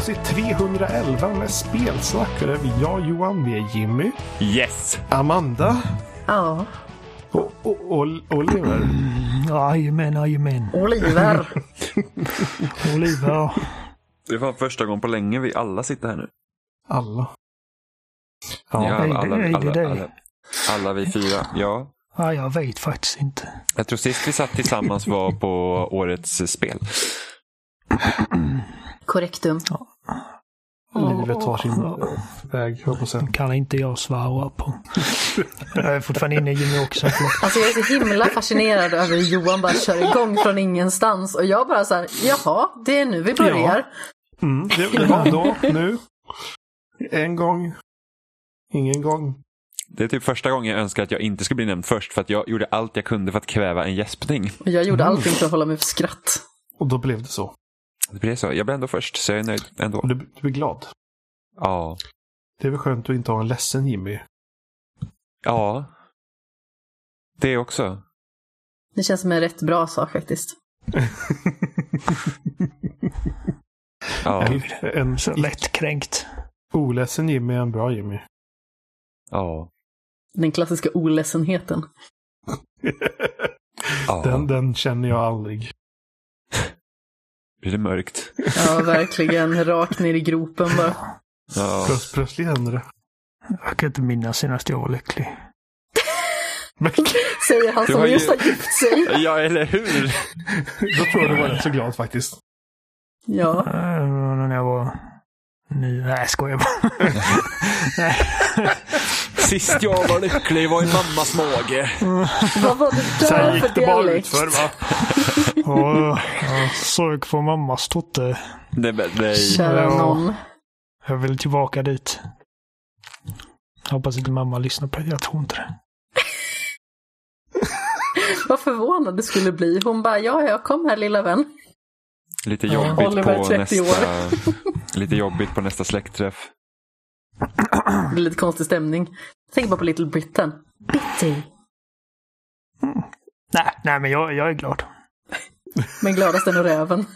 avsnitt 311 med spelsnack. Där vi, jag, Johan, vi är Jimmy, Yes! Amanda Ja. och, och, och Oliver. Jajamän, jajamän. Oliver. Oliver. Det var första gången på länge vi alla sitter här nu. Alla. Ja, Ja, alla, alla, alla, dig. alla vi fyra. Ja. Ja, jag vet faktiskt inte. Jag tror sist vi satt tillsammans var på årets spel. Korrektum. livet tar sin väg, säga. kan inte jag svara på. Jag är fortfarande inne i Jimmy också. Alltså jag är så himla fascinerad över hur Johan bara kör igång från ingenstans. Och jag bara så här, jaha, det är nu vi börjar. Mm, det, det var då, nu. En gång. Ingen gång. Det är typ första gången jag önskar att jag inte skulle bli nämnd först för att jag gjorde allt jag kunde för att kväva en gäspning. Och jag gjorde allting för att hålla mig för skratt. Och då blev det så. Det blev så. Jag blev ändå först så jag är nöjd ändå. Du, du blir glad. Ja. Det är väl skönt att inte ha en ledsen Jimmy. Ja. Det också. Det känns som en rätt bra sak faktiskt. Ja. En Så lättkränkt. oledsen Jimmy är en bra Jimmy. Ja. Den klassiska oledsenheten. ja. Den, den känner jag aldrig. Blir det mörkt? Ja, verkligen. Rakt ner i gropen bara. Ja. Plöts, plötsligt händer det. Jag kan inte minnas senast jag var lycklig. Men Säger han som har ju- just har gift sig. ja, eller hur? då tror jag du var rätt så glad faktiskt. Ja. Äh, När jag var ny. Nej, jag skojar bara. Sist jag var lycklig var i mammas mage. Vad var det Sen där gick för det bara dialekt? utför va. Och jag såg på mammas totte. Nej, nej. Kära Ja. någon. Jag vill tillbaka dit. Hoppas inte mamma lyssnar på det. Jag tror inte det. Vad förvånad det skulle bli. Hon bara, ja, jag kom här lilla vän. Lite Ja. jobbigt Oliver, på 30 nästa... Lite jobbigt på nästa släktträff. Det blir lite konstig stämning. Tänk bara på Little Britain. Bitty. Nej, nej men jag, jag är glad. Men gladast är nog räven.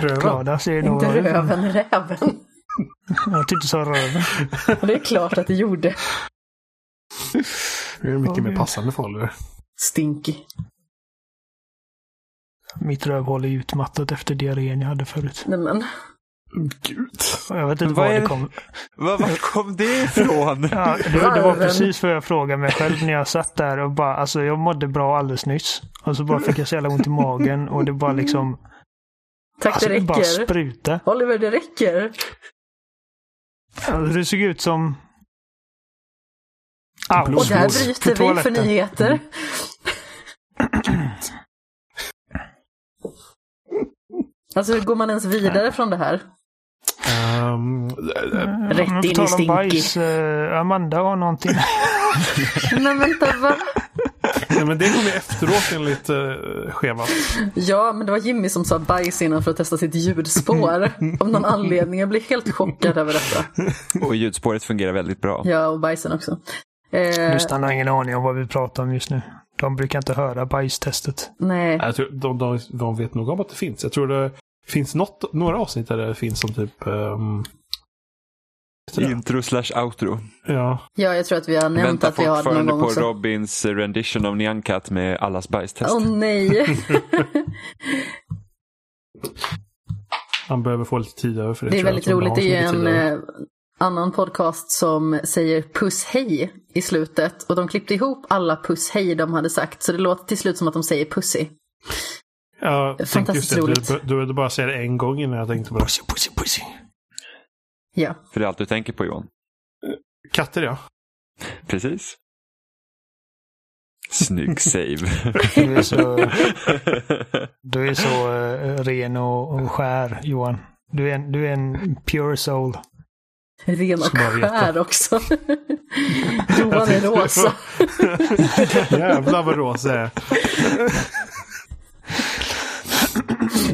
Röva. Gladast är nog... Inte röven, räven. Jag tyckte du sa röven. Det är klart att det gjorde. Det är mycket mer passande för Oliver. Stinky. Mitt rövhål är utmattat efter diarrén jag hade förut. Nej men. Gud. Jag vet inte Vad var det kom. Var, var kom det ifrån? Ja, det, det var precis vad jag frågade mig själv när jag satt där och bara, alltså jag mådde bra alldeles nyss. Och så bara fick jag så jävla ont i magen och det bara liksom, Tack, alltså det det bara räcker. spruta. Oliver, det räcker. Alltså, det såg ut som... Och där bryter på vi för nyheter. Alltså hur går man ens vidare från det här? Um, Rätt in i stinky. bajs, eh, Amanda har någonting. Men vänta, va? ja, men det kommer efteråt enligt uh, schemat. Ja, men det var Jimmy som sa bajs innan för att testa sitt ljudspår. Av någon anledning. Jag blir helt chockad över detta. Och ljudspåret fungerar väldigt bra. Ja, och bajsen också. Eh, Lyssnarna har ingen aning om vad vi pratar om just nu. De brukar inte höra bajstestet. nej, Jag tror, de, de, de vet nog om att det finns. Jag tror det finns något, några avsnitt där det finns som typ... Um, Intro slash outro. ja, ja, jag tror att vi har nämnt att vi har någon gång på också. Robins rendition av Nyankat med allas bajstest. Åh nej. han behöver få lite tid över för det. Det är väldigt roligt. Det är en eh, annan podcast som säger puss hej i slutet. Och de klippte ihop alla puss hej de hade sagt. Så det låter till slut som att de säger pussy. Ja, fantastiskt det. roligt. Du, du behövde bara säga det en gång innan jag tänkte på det. Pussy, pussy, pussy. Ja. För det är allt du tänker på Johan. Katter ja. Precis. Snygg save. Du är så, du är så eh, ren och, och skär, Johan. Du är en, du är en pure soul. Ren och skär också. Johan är rosa. Jävlar vad rosa är.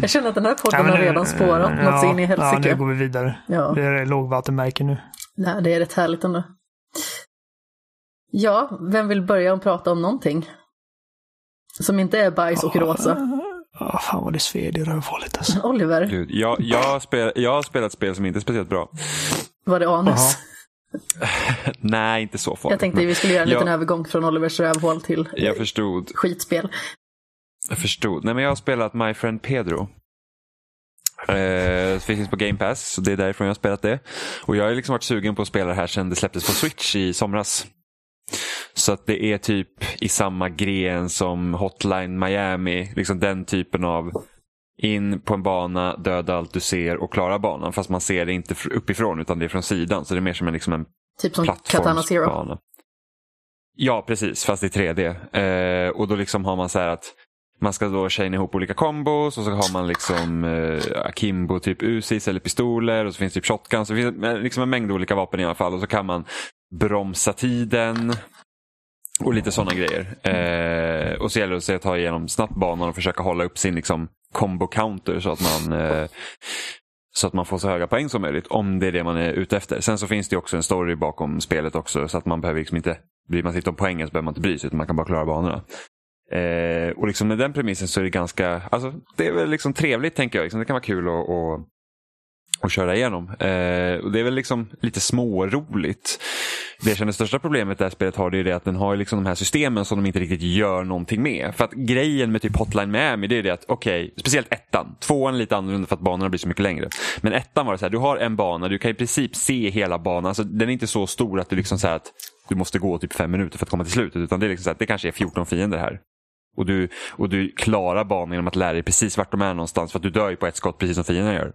Jag känner att den här podden Ja, men har nu- redan spårat ja, något in i Ja, nu helsike. går vi vidare. Ja, Det är lågvattenmärke nu. Nej, det är rätt härligt ändå. Ja, vem vill börja och prata om någonting? Som inte är bajs och rosa. Oh, fan vad det sved i rövhålet alltså. Oliver, Gud, jag, jag, har spel, jag har spelat spel som inte är speciellt bra. var det anus? Nej, inte så farligt. Jag tänkte vi skulle göra en liten Ja. övergång från Olivers rövhål till Jag förstod. skitspel. Jag förstod. Nej, men jag har spelat My Friend Pedro. Eh, finns på Game Pass, så det är därifrån jag har spelat det. Och jag har liksom varit sugen på att spela det här sedan det släpptes på Switch i somras. Så att det är typ i samma gren som Hotline Miami. Liksom den typen av in på en bana, döda allt du ser och klara banan. Fast man ser det inte fr- uppifrån utan det är från sidan. Så det är mer som en, liksom en Typ som Katana Zero. Ja, precis. Fast i 3D. Eh, och då liksom har man så här att man ska då chaina ihop olika kombos och så har man liksom eh, akimbo, typ Usis eller pistoler och så finns det typ shotguns. Så det finns liksom en mängd olika vapen i alla fall och så kan man bromsa tiden och lite sådana grejer. Eh, och så gäller det att att ta igenom snabbt banan och försöka hålla upp sin liksom, combo counter så att man eh, så att man får så höga poäng som möjligt om det är det man är ute efter. Sen så finns det också en story bakom spelet också så att man behöver liksom inte, blir man sig om poängen så behöver man inte bry sig utan man kan bara klara banorna. Eh, och liksom med den premissen så är det ganska, alltså det är väl liksom trevligt tänker jag. Liksom, det kan vara kul att, att, att köra igenom. Eh, och det är väl liksom lite småroligt. Det jag känner största problemet det här spelet har det är det att den har liksom de här systemen som de inte riktigt gör någonting med. För att grejen med typ Hotline Miami det är det att okej, speciellt ettan. Tvåan är lite annorlunda för att banorna blir så mycket längre. Men ettan var det så här, du har en bana, du kan i princip se hela banan. Alltså, den är inte så stor att du liksom så här att du måste gå typ fem minuter för att komma till slutet. Utan det är liksom så här, att det kanske är 14 fiender här. Och du, och du klarar banan genom att lära dig precis vart de är någonstans. För att du dör ju på ett skott precis som fienden gör.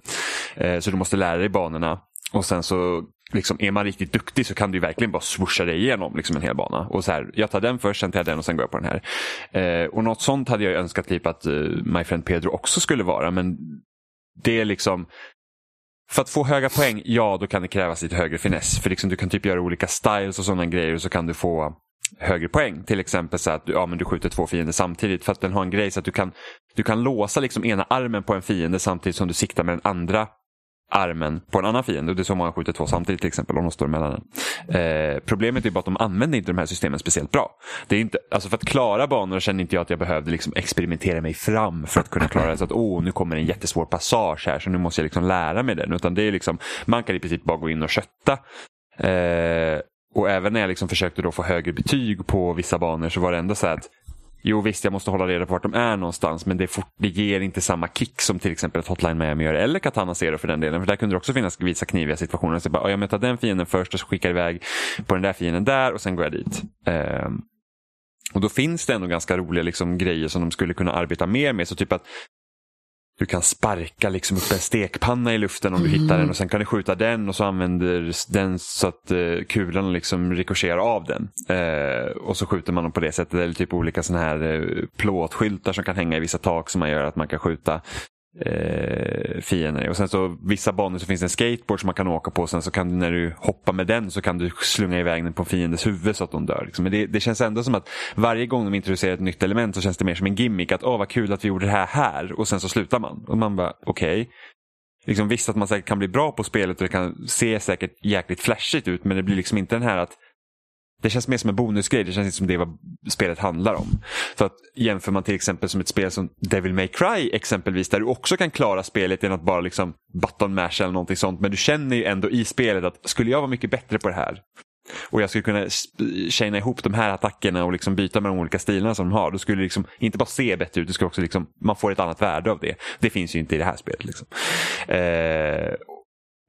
Eh, så du måste lära dig banorna. Och sen så liksom, är man riktigt duktig så kan du verkligen bara swoosha dig igenom liksom, en hel bana. Och så här, jag tar den först, sen tar jag den och sen går jag på den här. Eh, och något sånt hade jag önskat typ att eh, My Friend Pedro också skulle vara. Men det är liksom för att få höga poäng, ja då kan det krävas lite högre finess. För liksom, du kan typ göra olika styles och sådana grejer och så kan du få högre poäng. Till exempel så att du, ja, men du skjuter två fiender samtidigt. För att den har en grej så att du kan, du kan låsa liksom ena armen på en fiende samtidigt som du siktar med den andra armen på en annan fiende. Och det är så många skjuter två samtidigt till exempel om de står emellan. Eh, problemet är bara att de använder inte de här systemen speciellt bra. Det är inte, alltså för att klara banor känner inte jag att jag behövde liksom experimentera mig fram för att kunna klara det. Så att åh, nu kommer en jättesvår passage här så nu måste jag liksom lära mig den. Utan det är liksom, man kan i princip bara gå in och kötta. Eh, och även när jag liksom försökte då få högre betyg på vissa banor så var det ändå så att Jo visst, jag måste hålla reda på vart de är någonstans men det, fort, det ger inte samma kick som till exempel ett Hotline Miami gör eller Katana Zero för den delen. För där kunde det också finnas vissa kniviga situationer. Så bara, jag tar den fienden först och så skickar jag iväg på den där fienden där och sen går jag dit. Um, och då finns det ändå ganska roliga liksom, grejer som de skulle kunna arbeta mer med. Så typ att du kan sparka liksom upp en stekpanna i luften om du hittar den och sen kan du skjuta den och så använder den så att eh, kulan liksom rikoscherar av den. Eh, och så skjuter man dem på det sättet. Eller typ olika sådana här eh, plåtskyltar som kan hänga i vissa tak som man gör att man kan skjuta eh, fiender. Och sen så vissa banor så finns det en skateboard som man kan åka på. och Sen så kan du när du hoppar med den så kan du slunga iväg den på en fiendes huvud så att de dör. Liksom. Men det, det känns ändå som att varje gång de introducerar ett nytt element så känns det mer som en gimmick. Att åh vad kul att vi gjorde det här här och sen så slutar man. Och man bara okej. Liksom, visst att man säkert kan bli bra på spelet och det kan se säkert jäkligt flashigt ut men det blir liksom inte den här att det känns mer som en bonusgrej. Det känns inte som det är vad spelet handlar om. För att jämför man till exempel som ett spel som Devil May Cry exempelvis där du också kan klara spelet genom att bara liksom button mash eller någonting sånt. Men du känner ju ändå i spelet att skulle jag vara mycket bättre på det här och jag skulle kunna chaina ihop de här attackerna och liksom byta med de olika stilarna som de har. Då skulle det liksom inte bara se bättre ut, det skulle också liksom, man får ett annat värde av det. Det finns ju inte i det här spelet. Liksom. Eh,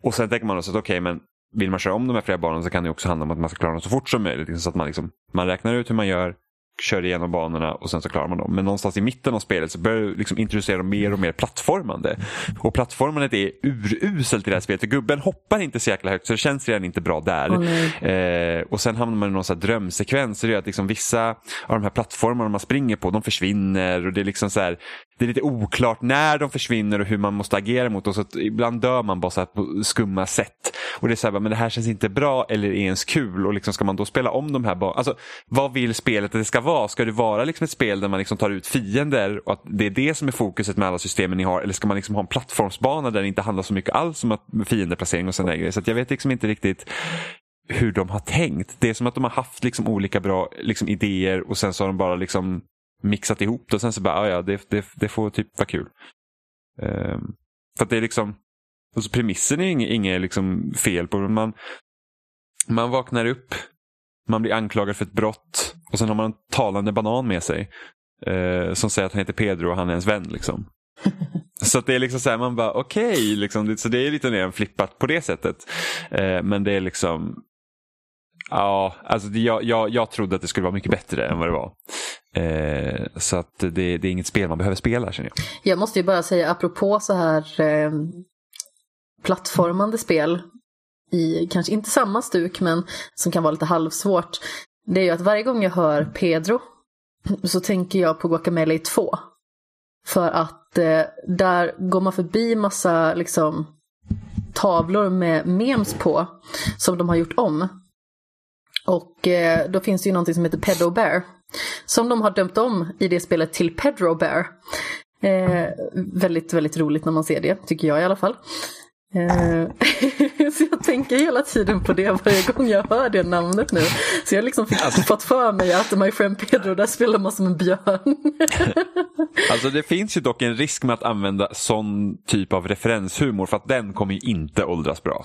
och sen tänker man också att okej, okay, men vill man köra om de här flera banorna så kan det också handla om att man ska klara dem så fort som möjligt. Liksom, så att man, liksom, man räknar ut hur man gör, kör igenom banorna och sen så klarar man dem. Men någonstans i mitten av spelet så börjar du liksom introducera mer och mer plattformande. Och plattformandet är uruselt i det här spelet. Gubben hoppar inte så jäkla högt så det känns redan inte bra där. Åh, eh, och sen hamnar man i någon sån här drömsekvens. Så det är att liksom vissa av de här plattformarna man springer på de försvinner. Och det är liksom så här, det är lite oklart när de försvinner och hur man måste agera mot dem. Så att ibland dör man bara så här på skumma sätt. Och det är så här, men det här känns inte bra eller är ens kul. Och liksom ska man då spela om de här banorna? Alltså, vad vill spelet att det ska vara? Ska det vara liksom ett spel där man liksom tar ut fiender och att det är det som är fokuset med alla systemen ni har? Eller ska man liksom ha en plattformsbana där det inte handlar så mycket alls om att fiendeplacering och sådana grejer? Så att jag vet liksom inte riktigt hur de har tänkt. Det är som att de har haft liksom olika bra liksom idéer och sen så har de bara liksom mixat ihop det och sen så bara, ah, ja det, det, det får typ vara kul. Eh, för att det är liksom, alltså premissen är inget, inget liksom fel på, man, man vaknar upp, man blir anklagad för ett brott och sen har man en talande banan med sig. Eh, som säger att han heter Pedro och han är ens vän. Liksom. Så att det är liksom så här, man bara okej, okay, liksom, så det är lite mer flippat på det sättet. Eh, men det är liksom, ja, alltså det, jag, jag, jag trodde att det skulle vara mycket bättre än vad det var. Eh, så att det, det, är inget spel man behöver spela känner jag. Jag måste ju bara säga apropå så här eh, plattformande spel i kanske inte samma stuk men som kan vara lite halvsvårt. Det är ju att varje gång jag hör Pedro så tänker jag på Guacamelee 2. För att eh, där går man förbi massa liksom, tavlor med memes på som de har gjort om. Och eh, då finns det ju någonting som heter Pedro Bear. Som de har dömt om i det spelet till Pedro Bear. Eh, väldigt, väldigt roligt när man ser det, tycker jag i alla fall. Eh, så jag tänker hela tiden på det varje gång jag hör det namnet nu. Så jag liksom fick, alltså, fått för mig att My Friend Pedro, där spelar man som en björn. alltså det finns ju dock en risk med att använda sån typ av referenshumor för att den kommer ju inte åldras bra.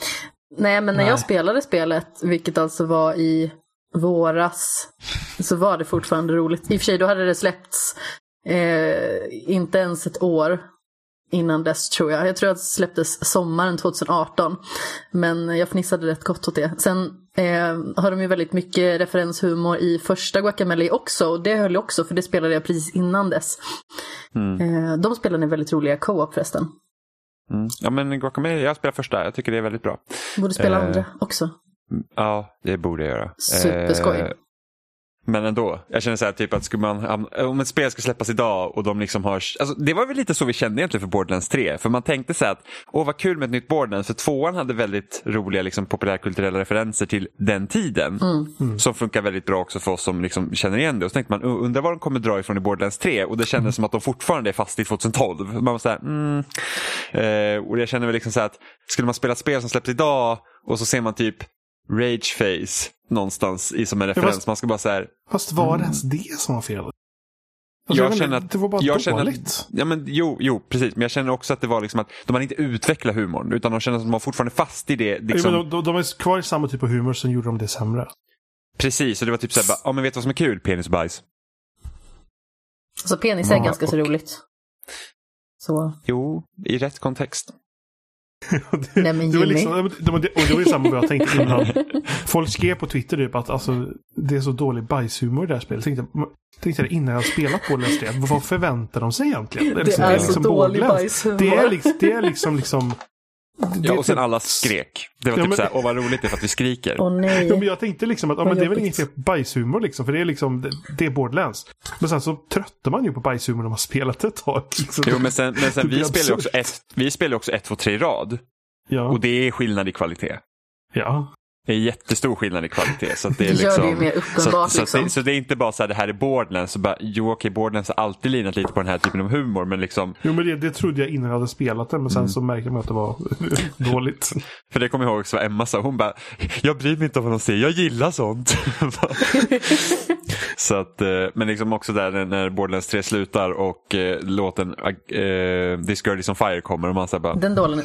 Nej, men när Nej. jag spelade spelet, vilket alltså var i våras, så var det fortfarande roligt. I och för sig, då hade det släppts eh, inte ens ett år innan dess tror jag. Jag tror att det släpptes sommaren 2018. Men jag fnissade rätt gott åt det. Sen eh, har de ju väldigt mycket referenshumor i första Guacamele också. Och det höll jag också för det spelade jag precis innan dess. Mm. Eh, de spelen är väldigt roliga co-op förresten. Mm. Ja men Guacamele, jag spelar första. Jag tycker det är väldigt bra. Borde spela eh, andra också. Ja, det borde jag göra. Superskoj. Eh, men ändå, jag känner så här, typ att skulle man, om ett spel ska släppas idag och de liksom har, alltså det var väl lite så vi kände egentligen för Borderlands 3. För man tänkte så här att, åh vad kul med ett nytt Borderlands, för tvåan hade väldigt roliga liksom, populärkulturella referenser till den tiden. Mm. Mm. Som funkar väldigt bra också för oss som liksom känner igen det. Och så tänkte man, undrar vad de kommer dra ifrån i Borderlands 3. Och det kändes mm. som att de fortfarande är fast i 2012. Man var så här, mm. eh, och jag känner väl liksom så här att, skulle man spela ett spel som släpps idag och så ser man typ rage face någonstans i som en referens. Fast, man ska bara så Fast var det mm. ens det som var fel? Alltså, jag, jag känner att, det var bara jag dåligt. Att, ja, men, jo, jo, precis. Men jag känner också att det var liksom att de hade inte utvecklat humorn. Utan de kände att de var fortfarande fast i det. Liksom... Ja, de, de, de är kvar i samma typ av humor, som gjorde de det sämre. Precis, och det var typ såhär, ja men vet du vad som är kul? Penis och bajs. Alltså penis är ja, ganska och... så roligt. Så. Jo, i rätt kontext det, Nej men det var liksom, det, och det var ju samma vad jag tänkte innan. Folk skrev på Twitter typ att alltså, det är så dålig bajshumor i det här spelet. Tänkte, tänkte innan jag spelat på Let's Play, vad förväntar de sig egentligen? Det är, liksom, det är, det är liksom så dålig bajshumor. Det är liksom, det är liksom, liksom Ja, och sen alla skrek. Det var ja, typ men... såhär, åh vad roligt det är för att vi skriker. Åh nej. Ja, men jag tänkte liksom att, ja, men det är väl inget bajshumor liksom, för det är liksom, det, det är Borderlands. Men sen så tröttar man ju på bajshumor när man spelat ett tag. Liksom. Jo, men sen, men sen vi spelar också ett, vi spelar också ett, två, tre rad. Ja. Och det är skillnad i kvalitet. Ja. Det är jättestor skillnad i kvalitet. Så det, är liksom, gör det ju mer uppenbart. Så, liksom. så, det, så, det, är inte bara så här, det här är Borderlands. Så bara, jo okej, Borderlands har alltid linat lite på den här typen av humor. Men liksom... Jo men det, det trodde jag innan jag hade spelat det. Men sen mm. så märkte man att det var dåligt. För det kommer jag ihåg också vad Emma sa. Hon bara, jag bryr mig inte om vad de säger, jag gillar sånt. Så att, eh, men liksom också där när Borderlands 3 slutar och eh, låten eh, This Girl Is On Fire kommer. Och man så bara, den, dålen,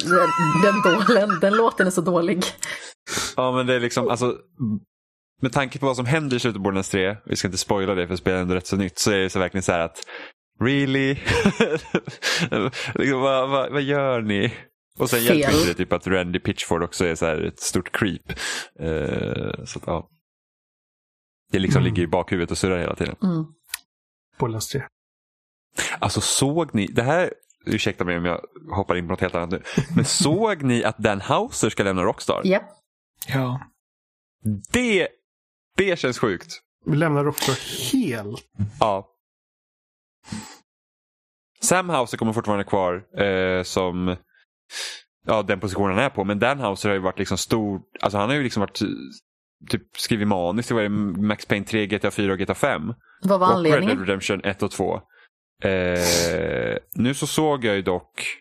den, dålen, den låten är så dålig. Ja men det är liksom, alltså med tanke på vad som händer i slutet på Borderlands 3, vi ska inte spoila det för spelet är ändå rätt så nytt, så är det så verkligen så här att Really? liksom, vad, vad, vad, gör ni? Och sen Fel. hjälper inte det typ att Randy Pitchford också är så här ett stort creep. Uh, så att, ja. Det liksom mm. ligger i bakhuvudet och surrar hela tiden. Mm. Borderlands 3. Alltså såg ni, det här ursäkta mig om jag hoppar in på något helt annat nu. Men såg ni att Dan Houser ska lämna Rockstar? Ja. Ja. Det, det känns sjukt. Vi lämnar Rockstar helt? Ja. Sam Houser kommer fortfarande kvar eh, som ja, den positionen han är på. Men Dan Houser har ju varit liksom stor. Alltså han har ju liksom varit typ skrivit manus till Max Payne 3, GTA 4 och GTA 5. Vad var anledningen? Och Red Dead Redemption 1 och 2. Eh, nu så såg jag ju dock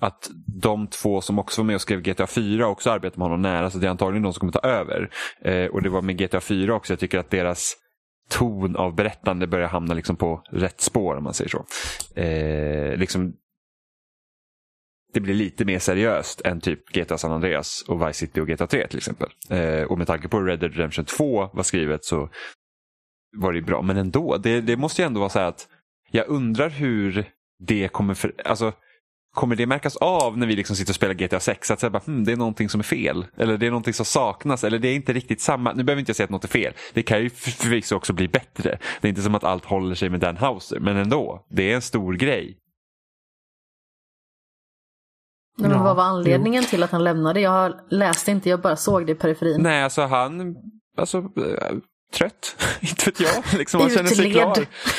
att de två som också var med och skrev GTA 4 också arbetar med honom nära så det är antagligen de som kommer ta över. Eh, och det var med GTA 4 också, jag tycker att deras ton av berättande börjar hamna liksom på rätt spår om man säger så. Eh, liksom, det blir lite mer seriöst än typ GTA San Andreas och Vice City och GTA 3 till exempel. Eh, och med tanke på Red Dead Redemption 2 var skrivet så var det bra. Men ändå, det, det måste ju ändå vara så här att jag undrar hur det kommer för, alltså, Kommer det märkas av när vi liksom sitter och spelar GTA 6? Att säga bara, hmm, det är någonting som är fel. Eller det är någonting som saknas. Eller det är inte riktigt samma. Nu behöver inte jag säga att något är fel. Det kan ju förvisso också bli bättre. Det är inte som att allt håller sig med Dan Houser. Men ändå, det är en stor grej. Men Ja, vad var anledningen till att han lämnade? Jag läste inte, jag bara såg det i periferin. Nej, alltså han, alltså äh, trött. inte vet jag. Liksom, han känner sig klar.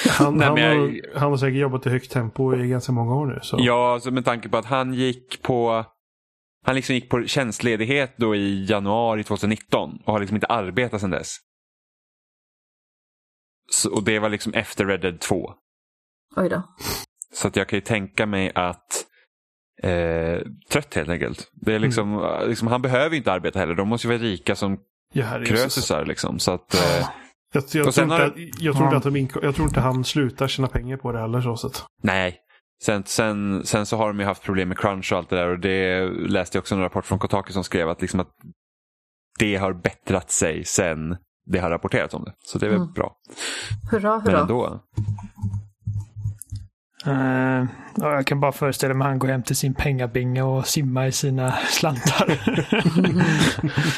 Han, Nej, han, jag- har, han har säkert jobbat i högt tempo i ganska många år nu. Så. Ja, alltså med tanke på att han gick på han liksom gick på tjänstledighet då i januari 2019 och har liksom inte arbetat sedan dess. Så, och det var liksom efter Red Dead 2. Oj då. Så att jag kan ju tänka mig att eh, trött helt enkelt. Det är liksom, liksom, han behöver inte arbeta heller. De måste ju vara rika som Ja, krösusar. Liksom. Så att, eh, Jag, tror har inte, att- jag, tror inte att de inko- jag tror inte han slutar tjäna pengar på det heller. Så sett. nej. Sen, sen, sen så har de ju haft problem med crunch och allt det där. Och det läste jag också en rapport från Kotaku som skrev att, liksom att det har bättrat sig sen det har rapporterats om det. Så det är väl Mm. bra. Hurra, Men hurra. ändå. Ja, jag kan bara föreställa mig att han går hem till sin pengabinge och simmar i sina slantar.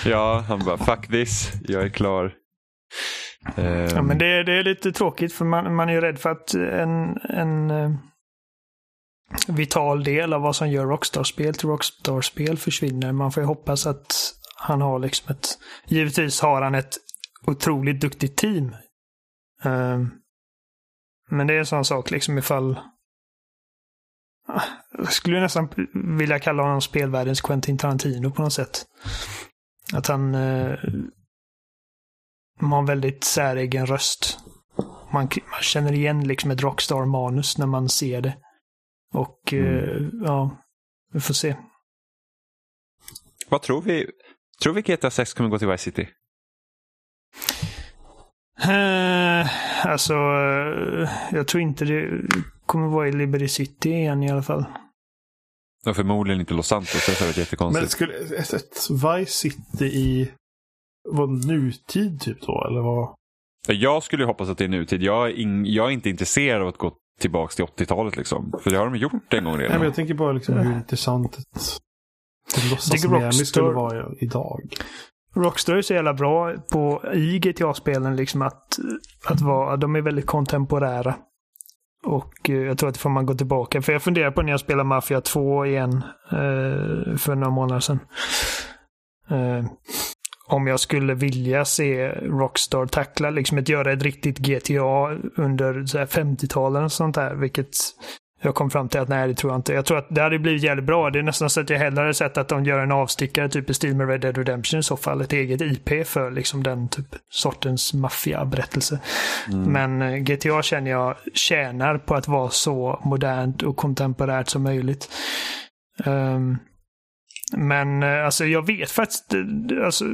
Ja, han bara fuck this, jag är klar. Ehm, ja, men det, det är lite tråkigt för man, man är ju rädd för att en, en eh, vital del av vad som gör Rockstar-spel till Rockstar-spel försvinner. Man får ju hoppas att han har liksom ett... Givetvis har han ett otroligt duktigt team. Eh, men det är en sån sak liksom ifall... Jag skulle nästan vilja kalla honom spelvärldens Quentin Tarantino på något sätt. Att han eh, har en väldigt säregen röst. Man, man känner igen liksom ett Rockstar-manus när man ser det. Och eh, ja, vi får se. Vad tror vi? Tror vi GTA 6 kommer gå till Vice City? Eh, alltså, eh, jag tror inte det kommer vara i Liberty City igen i alla fall. Och förmodligen inte Los Santos, det hade varit Men jättekonstigt. skulle ett, ett Vice City i vad, nutid typ då? Eller vad? Jag skulle ju hoppas att det är nutid. Jag är, in, jag är inte intresserad av att gå tillbaka till 80-talet. Liksom. För det har de gjort en gång Nej, redan. men jag tänker bara liksom hur intressant ett, ett låtsas Tycker Miami Rockstar- skulle vara idag. Rockstar är så jävla bra på, i GTA-spelen liksom att, att vara, de är väldigt kontemporära. Och eh, jag tror att det får man gå tillbaka. För jag funderar på när jag spelade Mafia 2 igen eh, för några månader sedan. Eh, om jag skulle vilja se Rockstar tackla, liksom att göra ett riktigt GTA under 50-talet och sånt där. Vilket jag kom fram till att nej, det tror jag inte. Jag tror att det hade blivit jävligt bra. Det är nästan så att jag hellre hade sett att de gör en avstickare, typ i stil med Red Dead Redemption i så fall. Ett eget IP för liksom den typ sortens maffiaberättelse. Men eh, GTA känner jag tjänar på att vara så modernt och kontemporärt som möjligt. Ehm, men eh, alltså jag vet faktiskt, eh, alltså,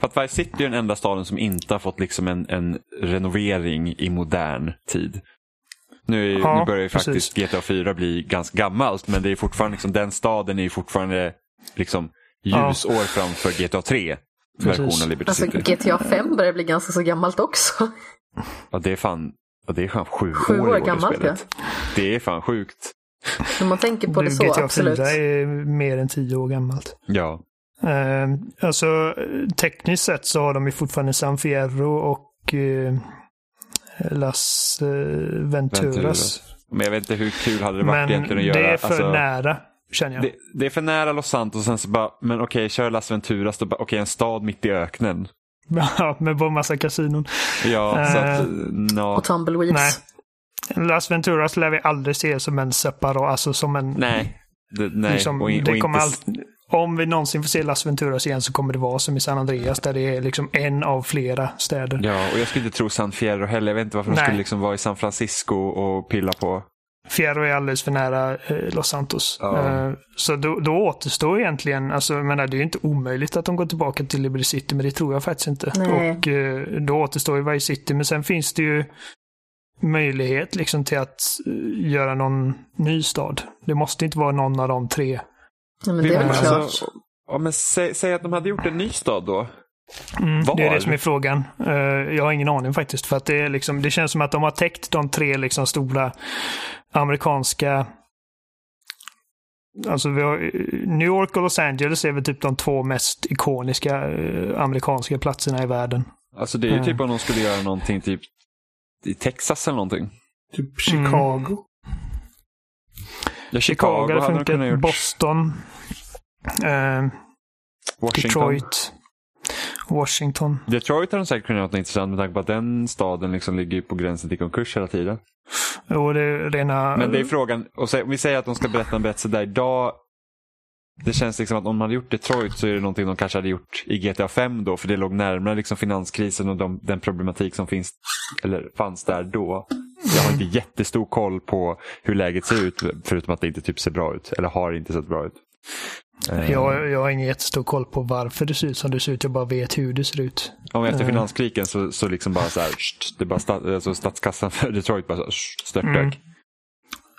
För att Vice City är den enda staden som inte har fått liksom en, en renovering i modern tid. Nu, är, Ja, nu börjar ju precis. faktiskt GTA 4 bli ganska gammalt men det är fortfarande liksom, den staden är ju fortfarande liksom, Ja. ljusår framför GTA 3. Precis. Version av Liberty Alltså. GTA 5 börjar bli ganska så gammalt också. Ja, det är fan, ja, det är fan sju, Sju år, år i det gammalt, spelet. Det är fan sjukt. När man tänker på det så, GTA absolut. 4 är mer än tio år gammalt. Ja. Eh, alltså tekniskt sett så har de ju fortfarande San Fierro och eh, Las eh, Venturas. Venturas. Men jag vet inte hur kul hade det varit Men egentligen att göra. det är för alltså, nära, känner jag. det, det är för nära Los Santos och sen så bara, men okej, kör Las Venturas, då bara, okej, en stad mitt i öknen. Ja, med bara massa kasinon. Ja, så Eh, att, no. Och Tumbleweeds. Nej. Las Venturas lär vi aldrig se som en separat, alltså som en... Nej. Det, nej. liksom, och, in- det och kommer inte, all... Om vi någonsin får se Las Venturas igen så kommer det vara som i San Andreas där det är liksom en av flera städer. Ja, och jag skulle inte tro San Fierro heller. Jag vet inte varför de Nej. skulle liksom vara i San Francisco och pilla på. Fierro är alldeles för nära eh, Los Santos. Ja. Eh, så då, då återstår egentligen, alltså menar, det är ju inte omöjligt att de går tillbaka till Liberty City, men det tror jag faktiskt inte. Nej. Och eh, då återstår ju Vice City, men sen finns det ju möjlighet liksom till att göra någon ny stad. Det måste inte vara någon av de tre. Ja, men det är väl klart. alltså, ja, men säg, säg att de hade gjort en ny stad då. Mm, det är det som är frågan. Eh, jag har ingen aning faktiskt. För att det, är liksom, det känns som att de har täckt de tre liksom stora amerikanska... Alltså vi har, eh, New York och Los Angeles är väl typ de två mest ikoniska eh, amerikanska platserna i världen. Alltså det är ju Mm. typ om de skulle göra någonting typ i Texas eller någonting. Typ Chicago. Ja, Chicago Chicago hade hade de funkat, kunnat gjort. Boston, eh, Washington. Detroit, Washington. Detroit hade de säkert kunnat göra något intressant med tanke på att den staden liksom ligger på gränsen till konkurs hela tiden. Och det är rena... Men det är frågan, och sä- om vi säger att de ska berätta en berättelse där idag. Det känns liksom att om man hade gjort Detroit så är det någonting de kanske hade gjort i GTA 5 då. För det låg närmare liksom finanskrisen och de, den problematik som finns, eller fanns där då. Har inte jättestor koll på hur läget ser ut förutom att det inte typ ser bra ut. Eller har inte sett bra ut. Eh, jag, jag har ingen jättestor koll på varför det ser ut som det ser ut. Jag bara vet hur det ser ut. Om efter Eh. finanskrisen så, så liksom bara så här, sht, det bara sta, alltså statskassan för Detroit bara störtdök. Mm.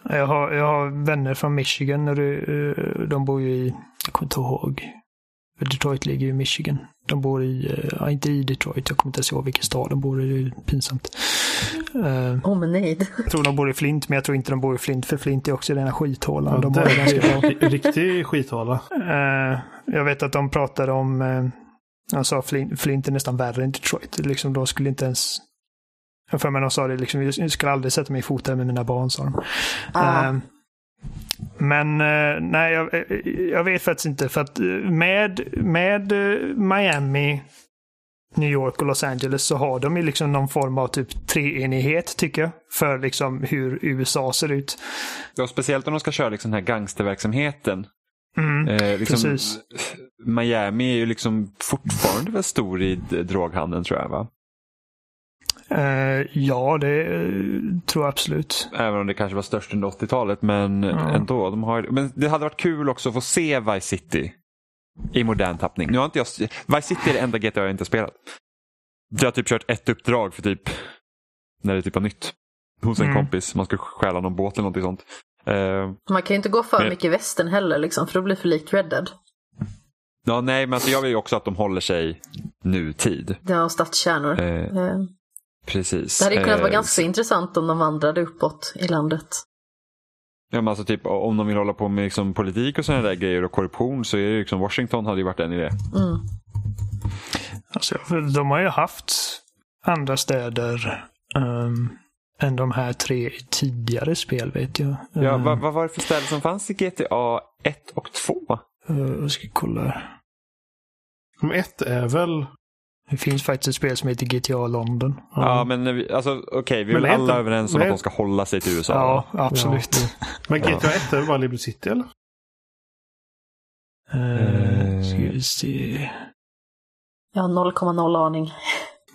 Jag har, jag har vänner från Michigan. Och det, eh, de bor ju i, jag kommer inte ihåg. För Detroit ligger ju i Michigan. De bor i, eh, ja, inte i Detroit, jag kommer inte ens ihåg vilken stad de bor i. Det är pinsamt. Eh, Åh, men nej. jag tror de bor i Flint, men jag tror inte de bor i Flint, för Flint är också rena skithålan. Ja, de det ganska är en riktig skithåla. Eh, jag vet att de pratade om, uh, han sa Flint, Flint är nästan värre än Detroit. Liksom, de skulle inte ens, jag för mig de sa det, liksom, jag skulle aldrig sätta mig i fot där med mina barn, sa de. Ah. Eh, men eh, nej, jag, eh, jag vet faktiskt inte. För att eh, med, med Miami, New York och Los Angeles så har de ju liksom någon form av typ treenighet tycker jag. För liksom hur USA ser ut. Ja, speciellt om de ska köra liksom den här gangsterverksamheten. Mm. Eh, liksom, Precis. Miami är ju liksom fortfarande väl stor i droghandeln tror jag va? Eh, ja, det eh, tror jag absolut. Även om det kanske var störst under 80-talet men Ja. ändå. De har, men det hade varit kul också att få se Vice City i modern tappning. Nu har inte jag, Vice City är det enda GTA jag inte spelat. Jag har typ kört ett uppdrag för typ när det typ var nytt. Hos en Mm. kompis. Man ska stjäla någon båt eller någonting sånt. Eh, Man kan ju inte gå för Men- mycket västern heller, liksom, för då blir det för likt Red Dead. ja, nej, men alltså jag vill ju också att de håller sig nutid. Det har stadskärnor. Eh, Eh, precis. Det hade kunnat vara Eh, ganska intressant om de vandrade uppåt i landet. Ja, men alltså typ, om de vill hålla på med liksom politik och sådana där grejer och korruption så är det liksom Washington hade ju varit en idé. Mm. Alltså, de har ju haft andra städer ehm, än de här tre i tidigare spel vet jag. Ja, Ehm, vad, vad var det för städer som fanns i GTA 1 och 2? eh, jag ska kolla. ett är väl... Det finns faktiskt ett spel som heter GTA London. Ja, men vi, alltså, okej, vi är väl alla inte- överens om att de ska hålla sig till USA? Ja, absolut. Men GTA 1 är väl bara Liberty City eller? Uh, ska vi se. Jag har 0,0 aning.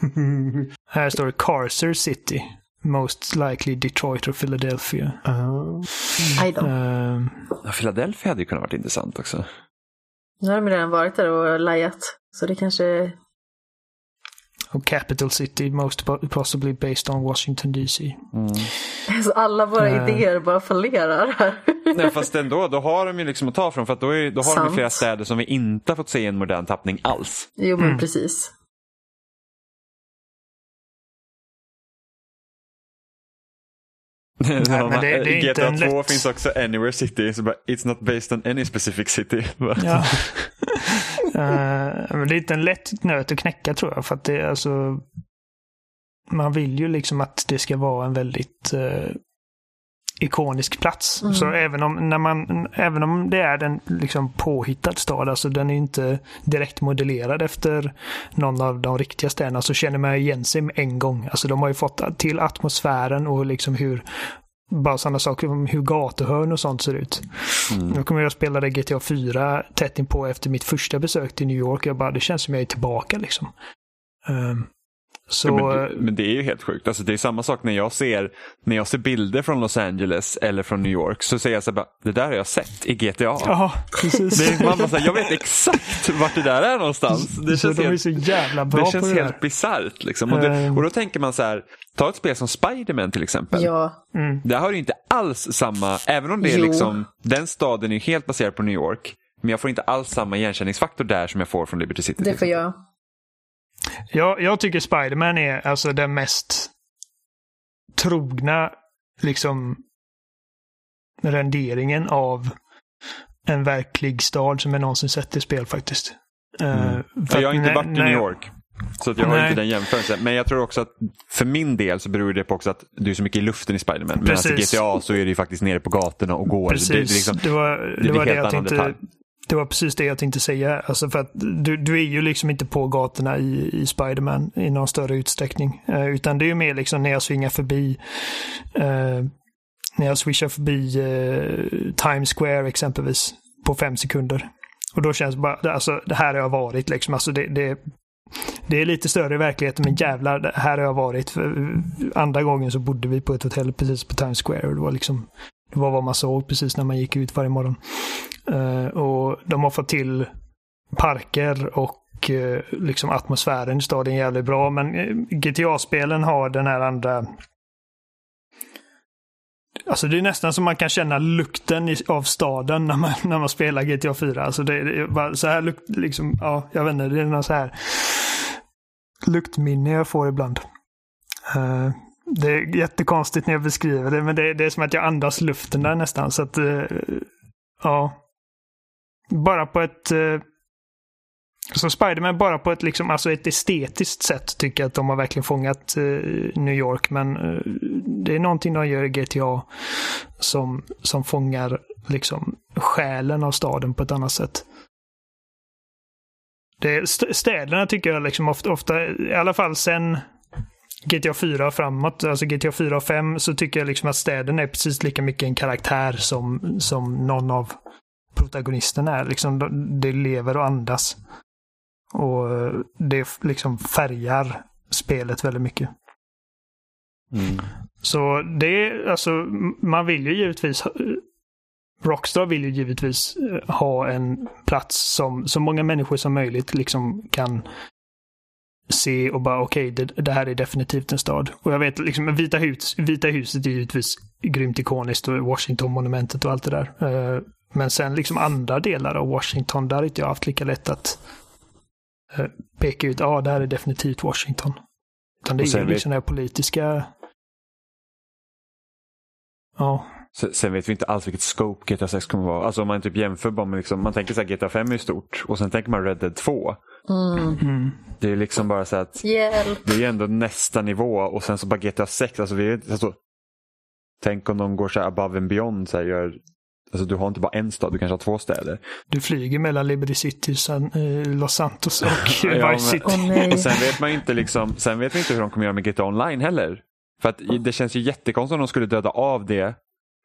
Här står det Carcer City. Most likely Detroit or Philadelphia. Ah. Då. Ehm, Ja, Philadelphia hade ju kunnat varit intressant också. Nu har de redan varit där och lajat. Så det kanske... och Capital City, most po- possibly based on Washington DC. Alltså alla våra Eh. idéer bara fallerar här. Nej, fast ändå, då har de ju liksom att ta från för att då, är, då har de ju Sant. flera städer som vi inte har fått se i en modern tappning alls. Jo men Mm. precis. men det- det är inte GTA en 2 lätt- finns också Anywhere City, så bara, it's not based on any specific city. Ja. Men det är inte en lätt nöt att knäcka tror jag. För att det alltså... Man vill ju liksom att det ska vara en väldigt eh, ikonisk plats. Mm. Så även om, när man, även om det är en liksom påhittad stad, alltså den är inte direkt modellerad efter någon av de riktiga städerna, så känner man igen sig med en gång. Alltså de har ju fått till atmosfären och liksom hur bara sådana saker som hur gatuhörn och sånt ser ut. Nu kommer jag att spela det GTA 4 tätt inpå efter mitt första besök till New York. Jag bara, det känns som jag är tillbaka liksom. Ehm, Så, Ja, men, det- men det är ju helt sjukt. Alltså, det är samma sak när jag ser när jag ser bilder från Los Angeles eller från New York så säger jag så här, det där har jag sett i GTA. ja, precis. Det är, man bara, så här, jag vet exakt vart det där är någonstans. Det så känns de är helt, så jävla bra det på känns det helt bisarrt. Liksom. Och, det, Ehm. och då tänker man så här, ta ett spel som Spider-Man till exempel. Ja, Mm. Där har du inte alls samma, även om det är Jo. liksom, den staden är helt baserad på New York. Men jag får inte alls samma igenkänningsfaktor där som jag får från Liberty City. det får jag. Jag, jag tycker Spiderman är alltså den mest trogna liksom renderingen av en verklig stad som jag någonsin sett i spel faktiskt. Eh, Mm. jag har inte varit i New York. Så jag har Nej. inte den jämförelsen. Men jag tror också att för min del så beror det på också att du är så mycket i luften i Spiderman. Medan i. GTA så är det ju faktiskt nere på gatorna och går. Precis, Det, liksom, det var det det, var det jag tänkte. detalj. Det var precis det jag tänkte säga. Alltså för att du, du är ju liksom inte på gatorna i, i Spiderman i någon större utsträckning. Eh, utan det är ju mer liksom när jag svingar förbi eh, när jag swishar förbi eh, Times Square exempelvis på fem sekunder. Och då känns det bara, alltså det här har jag varit liksom. Alltså det, det, det är lite större i verkligheten men jävlar, det här har jag varit. För andra gången så bodde vi på ett hotell precis på Times Square och det var liksom det var vad man såg precis när man gick ut varje morgon. Eh, och de har fått till parker och eh, liksom atmosfären i staden jävligt bra. Men eh, GTA-spelen har den här andra Alltså det är nästan som man kan känna lukten i, av staden när man, när man spelar GTA 4. Alltså det, det är så här lukt, liksom, ja, jag vet inte, det är någon så här luktminne jag får ibland. Uh, det är jättekonstigt när jag beskriver det, men det, det är som att jag andas luften där nästan. Så att, eh, ja. Bara på ett... Eh, så Spiderman bara på ett, liksom, alltså ett estetiskt sätt tycker jag att de har verkligen fångat eh, New York. Men det är någonting de gör i GTA som, som fångar liksom själen av staden på ett annat sätt. Det, st- städerna tycker jag liksom ofta, ofta, i alla fall sen GTA 4 och framåt, alltså GTA 4 och 5, så tycker jag liksom att städen är precis lika mycket en karaktär som, som någon av protagonisterna är. Liksom, de- det lever och andas. Och eh, det liksom färgar spelet väldigt mycket. Mm. Så det är alltså, man vill ju givetvis Rockstar vill ju givetvis eh, ha en plats som så många människor som möjligt liksom kan se och bara okej, det, det här är definitivt en stad. Och jag vet liksom Vita, hus, Vita huset är givetvis grymt ikoniskt och Washington-monumentet och allt det där. Eh, Men sen liksom andra delar av Washington, där har inte jag haft lika lätt att eh, peka ut, ja, ah, det här är definitivt Washington. Utan det är ju liksom här politiska... Ja, Sen, sen vet vi inte alls vilket scope GTA 6 kommer vara. Alltså om man typ jämför bara med liksom, man tänker så här GTA 5 är stort och sen tänker man Red Dead 2. Mm. mm. Det är liksom bara så att Hjälp. det är ändå nästa nivå och sen så bara GTA 6. Alltså vi alltså, tänk om de går så här above and beyond. Så här, gör, alltså du har inte bara en stad, du kanske har två städer. Du flyger mellan Liberty City, San, eh, Los Santos och Ja, men- Vice City. Åh nej. Och sen vet man inte liksom, sen vet vi inte hur de kommer göra med GTA Online heller. För att det känns ju jättekonstigt om de skulle döda av det.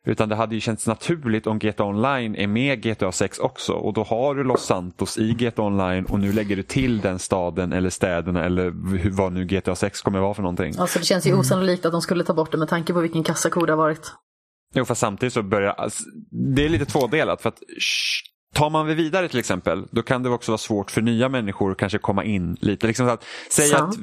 Utan det hade ju känts naturligt om GTA Online är med GTA 6 också. Och då har du Los Santos i GTA Online och nu lägger du till den staden eller städerna eller hur, vad nu GTA 6 kommer vara för någonting. Alltså det känns ju osannolikt att de skulle ta bort det med tanke på vilken kassako det har varit. Jo, fast samtidigt så börjar alltså, det är lite tvådelat. För att sh, tar man det vidare till exempel, då kan det också vara svårt för nya människor att kanske komma in lite. Liksom så att, säg, att.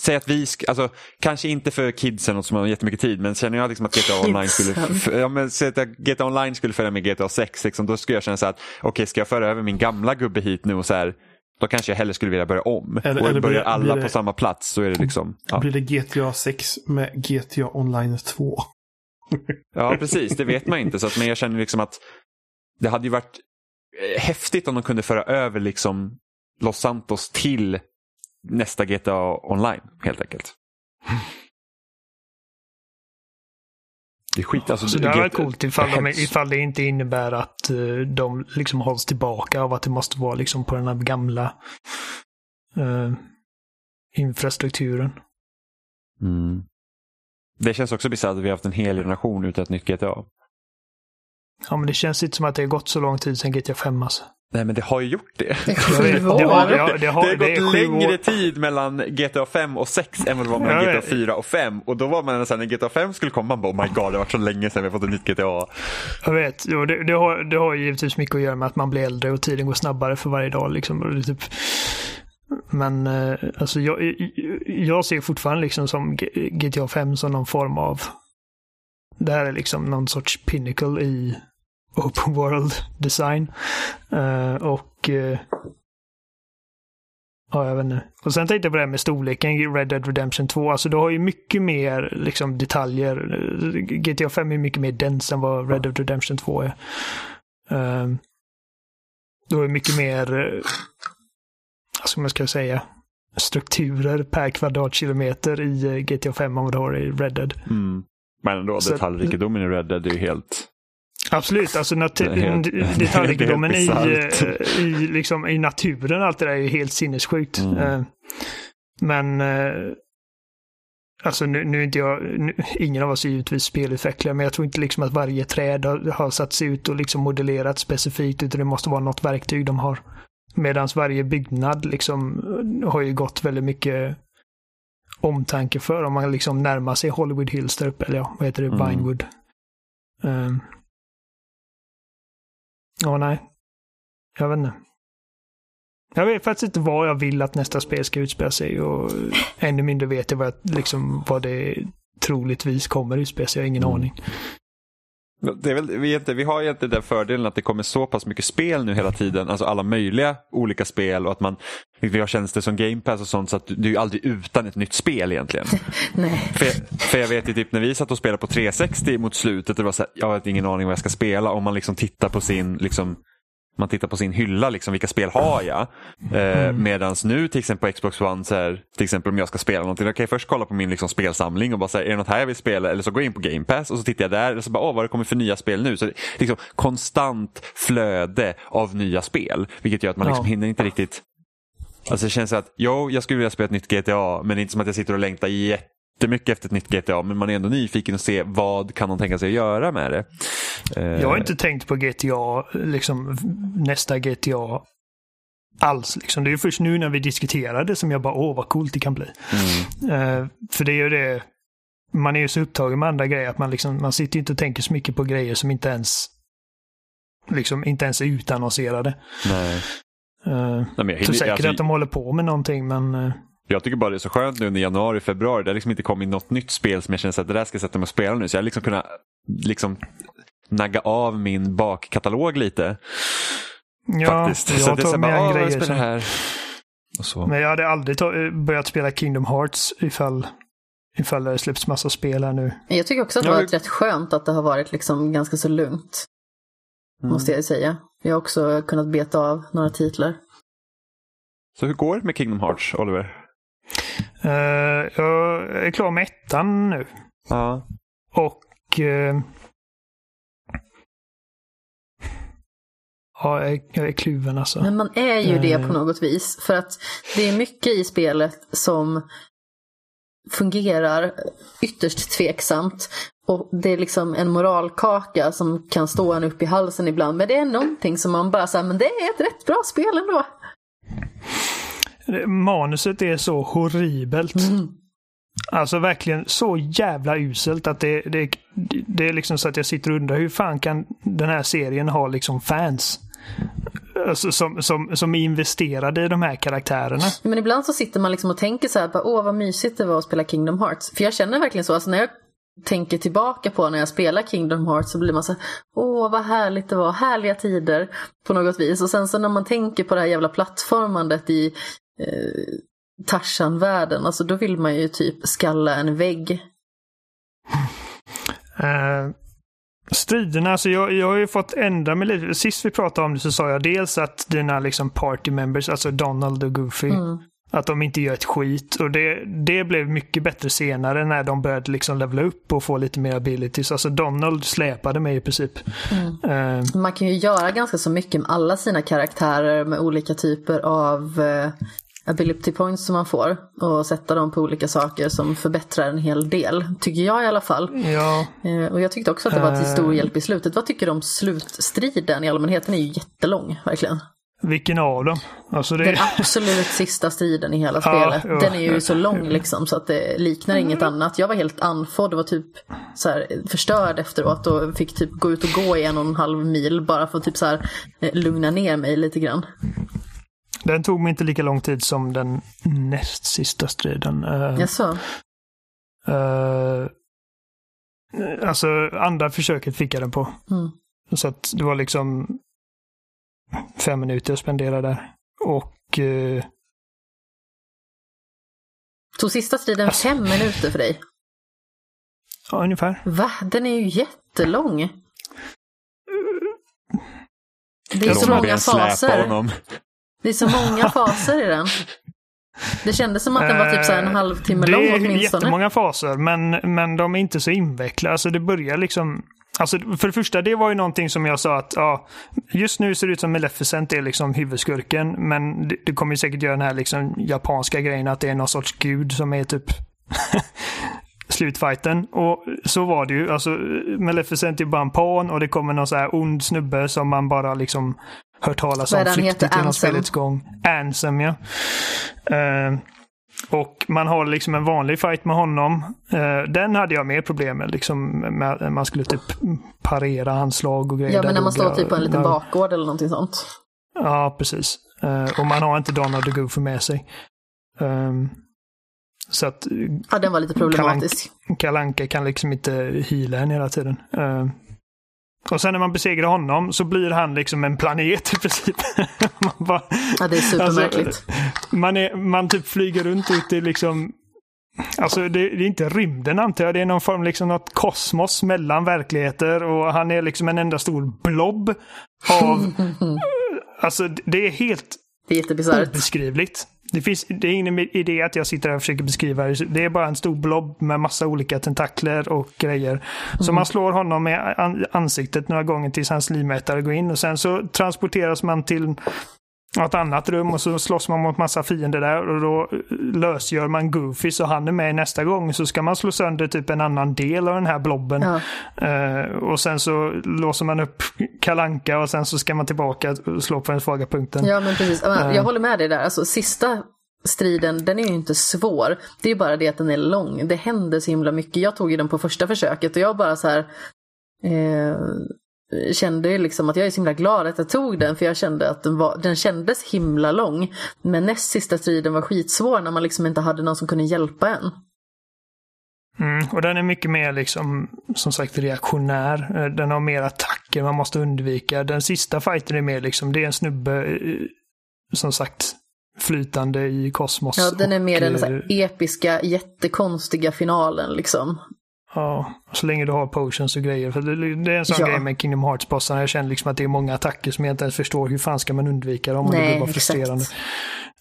Säg att vi, alltså, kanske inte för kidsen som har jättemycket tid, men känner jag liksom att GTA Online skulle, Kidsen. ja, men, säg att GTA Online skulle följa med GTA 6, liksom, då skulle jag känna så här att okej, ska jag föra över min gamla gubbe hit nu och så här, då kanske jag hellre skulle vilja börja om. Eller- och eller börjar alla det- på samma plats så är det liksom, ja. Blir det GTA 6 med GTA Online 2? Ja, precis. Det vet man inte. Så att, men jag känner liksom att det hade ju varit eh, häftigt om de kunde föra över liksom Los Santos till nästa GTA Online helt enkelt. Det är skit. Alltså, Så det hade varit coolt ifall, de, ifall det inte innebär att eh, de liksom hålls tillbaka av att det måste vara liksom på den här gamla eh, infrastrukturen. Mm. Det känns också bisarrt att vi har haft en hel generation utan ett nytt GTA. Ja, men det känns inte som att det har gått så lång tid sedan GTA 5 alltså. Nej, men det har ju gjort det. Det vet, har, det har, det har, det har det är gått längre år. tid mellan GTA 5 och 6 än vad det var mellan GTA ja. 4 och 5. Och då var man här, när GTA 5 skulle komma, man bara oh my god, det har varit så länge sedan vi har fått ett nytt GTA. Jag vet, jo, det, det, har, det har ju givetvis mycket att göra med att man blir äldre och tiden går snabbare för varje dag. Liksom. Och det är typ... Men eh, alltså, jag, jag ser fortfarande liksom som GTA 5 som någon form av... Det här är liksom någon sorts pinnacle i open world design. Uh, och... uh, Ja, jag vet inte. Och sen tänkte jag på det här med storleken i Red Dead Redemption 2. Alltså du har ju mycket mer liksom, detaljer. GTA 5 är mycket mer dens än vad Red Dead Redemption 2 är. Um, du har ju mycket mer, uh, vad ska man ska säga, strukturer per kvadratkilometer i GTA 5 än vad du har i Red Dead. Mm. Men ändå, Så- detaljrikedomen i Red Dead är ju helt... Absolut, alltså detaljrikedomen det i, eh, i, liksom, i naturen, allt det där är ju helt sinnessjukt. Mm. Eh, Men eh, Alltså nu, nu är inte jag, nu, ingen av oss är givetvis spelutvecklare, men jag tror inte liksom att varje träd har, har satts ut och liksom modellerat specifikt, utan det måste vara något verktyg de har. Medan varje byggnad liksom har ju gått väldigt mycket omtanke för om man liksom närmar sig Hollywood Hills där uppe, eller ja, vad heter det, Mm. Vinewood. Um, ja, nej. Jag vet inte. Jag vet faktiskt inte vad jag vill att nästa spel ska utspela sig och ännu mindre vet jag vad, jag, liksom, vad det troligtvis kommer utspela sig. Jag har ingen Mm. aning. Det är väl, vi, inte, vi har inte den fördelen att det kommer så pass mycket spel nu hela tiden, alltså alla möjliga olika spel och att man, vi har tjänster som Game Pass och sånt så att du är aldrig utan ett nytt spel egentligen. Nej. För, jag- för jag vet ju typ när vi satt och spelade på 360 mot slutet, det var så här, jag har ingen aning vad jag ska spela. Om man liksom tittar på sin, liksom, man tittar på sin hylla, liksom, vilka spel har jag? Eh, Medans nu till exempel på Xbox One, så här, till exempel om jag ska spela någonting, då kan jag först kolla på min liksom, spelsamling och bara säga, är det något här jag vill spela? Eller så går jag in på Game Pass och så tittar jag där och så bara, åh vad det kommer för nya spel nu. Så liksom konstant flöde av nya spel, vilket gör att man liksom Ja. hinner inte riktigt Alltså det känns att, jo, jag skulle vilja spela ett nytt GTA, men det är inte som att jag sitter och längtar jättemycket efter ett nytt GTA, men man är ändå nyfiken och se vad kan de tänka sig att göra med det. Eh, Jag har inte tänkt på GTA, liksom nästa GTA alls. Liksom. Det är först nu när vi diskuterar det som jag bara, åh vad coolt det kan bli. Mm, Eh, för det är ju det, man är ju så upptagen med andra grejer att man, liksom, man sitter inte och tänker så mycket på grejer som inte ens liksom inte ens är utannonserade. nej. Uh, Nej, jag, hinner, säkert alltså, att de håller på med någonting men jag tycker bara det är så skönt nu under januari, februari. Det har liksom inte kommit något nytt spel som jag känner att det där ska jag sätta mig och spela nu. Så jag har liksom kunnat liksom, nagga av min bakkatalog lite. ja, faktiskt. jag så det är så tar här bara, med en jag grejer som, här. Men jag hade aldrig börjat spela Kingdom Hearts ifall, ifall det släpps massa spel här nu. Jag tycker också att det Ja, har vi- varit rätt skönt att det har varit liksom ganska så lugnt. Mm. Måste jag säga. Jag har också kunnat beta av några titlar. Så hur går det med Kingdom Hearts, Oliver? Eh, jag är klar med ettan nu. Ja. Och... eh, ja, jag är, jag är kluven alltså. Men man är ju det Eh. på något vis. För att det är mycket i spelet som fungerar ytterst tveksamt. Och det är liksom en moralkaka som kan stå en upp i halsen ibland. Men det är någonting som man bara säger, men det är ett rätt bra spel ändå. Manuset är så horribelt. Mm. Alltså verkligen så jävla uselt att det, det, det är liksom så att jag sitter och undrar hur fan kan den här serien ha liksom fans? Alltså, som, som, som är investerade i de här karaktärerna. Men ibland så sitter man liksom och tänker så här, bara, åh vad mysigt det var att spela Kingdom Hearts. För jag känner verkligen så, alltså när jag tänker tillbaka på när jag spelar Kingdom Hearts så blir man så här, åh vad härligt det var, härliga tider på något vis. Och sen så när man tänker på det här jävla plattformandet i eh, Tarzan-världen, alltså då vill man ju typ skalla en vägg. Uh, striderna, alltså jag, jag har ju fått ändra mig lite. Sist vi pratade om det så sa jag dels att dina liksom party members, alltså Donald och Goofy, Mm. att de inte gör ett skit. Och det, det blev mycket bättre senare när de började liksom levela upp och få lite mer abilities. Alltså Donald släpade mig i princip. Eh, Man kan ju göra ganska så mycket med alla sina karaktärer med olika typer av eh, ability points som man får och sätta dem på olika saker som förbättrar en hel del. Tycker jag i alla fall. Ja, Eh, och jag tyckte också att det var till stor Eh. hjälp i slutet. Vad tycker du om slutstriden i allmänhet? Den är ju jättelång, verkligen. vilken av dem? Alltså det, Den absolut sista striden i hela Ja, spelet. ja. Den är ju så lång liksom så att det liknar inget annat. Jag var helt andfådd och var typ så här, förstörd efteråt och fick typ gå ut och gå i en och en halv mil bara för att typ så här, eh, lugna ner mig lite grann. Den tog mig inte lika lång tid som den näst sista striden. Uh, Jaså? uh, alltså andra försöket fick jag den på. Mm. Så att det var liksom fem minuter jag spenderade där. Och eh, Tog sista striden Alltså- fem minuter för dig? ja, ungefär. Va? Den är ju jättelång. Det är Jag så många faser. honom. Det är så många faser i den. Det kändes som att den var typ så här en Eh, halvtimme det lång är åtminstone. jättemånga faser, men, men de är inte så invecklade. Alltså det börjar liksom... Alltså för det första, det var ju någonting som jag sa att ja, just nu ser det ut som Maleficent är liksom huvudskurken, men det, det kommer ju säkert göra den här liksom japanska grejen att det är någon sorts gud som är typ slutfighten. Och så var det ju. Alltså Maleficent är bara en pan och det kommer någon så här ond snubbe som man bara liksom hört talas om flyktigt genom spelets gång. Ansem, ja. Eh, och man har liksom en vanlig fight med honom. Eh, den hade jag mer problem med. Liksom, med man skulle typ parera hans slag och grejer. Ja, men när man står typ på en liten där- bakgård eller någonting sånt. Ja, precis. Eh, och man har inte Donald the Goofy med sig. Ehm, så att Ja, den var lite problematisk. Kalanka kan liksom inte heala en hela tiden. Ehm, och sen när man besegrar honom så blir han liksom en planet i princip. man, bara, Ja, det är supermärkligt. man, är, man typ flyger runt ute i liksom Alltså det, det är inte rymden antar jag. Det är någon form liksom något kosmos mellan verkligheter och han är liksom en enda stor blob av... alltså det är helt Det är jättebisarrt. obeskrivligt. Det, finns, det är ingen idé att jag sitter här och försöker beskriva det. Det är bara en stor blob med massa olika tentakler och grejer. Så man slår honom med an- ansiktet några gånger tills hans livmätare går in och sen så transporteras man till ett annat rum och så slåss man mot massa fiender där och då lösgör man Goofy så han är med nästa gång så ska man slå sönder typ en annan del av den här blobben. Ja. Eh, och sen så låser man upp Kalanka och sen så ska man tillbaka och slå på den svaga punkten. Ja, men precis. Eh. Jag håller med dig där. Alltså, sista striden, den är ju inte svår. Det är bara det att den är lång. Det händer så himla mycket. Jag tog ju den på första försöket och jag bara så här eh, kände ju liksom att jag är så himla glad att jag tog den för jag kände att den, var, den kändes himla lång. Men näst sista striden var skitsvår när man liksom inte hade någon som kunde hjälpa en. Mm, och den är mycket mer liksom, som sagt, reaktionär. Eh, Den har mer attacker man måste undvika. Den sista fighten är mer liksom, det är en snubbe, eh, som sagt, flytande i kosmos. Ja, den är och, mer den så eh, episka, jättekonstiga finalen liksom. Ja, så länge du har potions och grejer. För det, är en sån Ja. grej med Kingdom Hearts-bossarna. Jag känner liksom att det är många attacker som jag inte ens förstår. Hur fan ska man undvika dem? Och det Nej, blir bara frustrerande. exakt.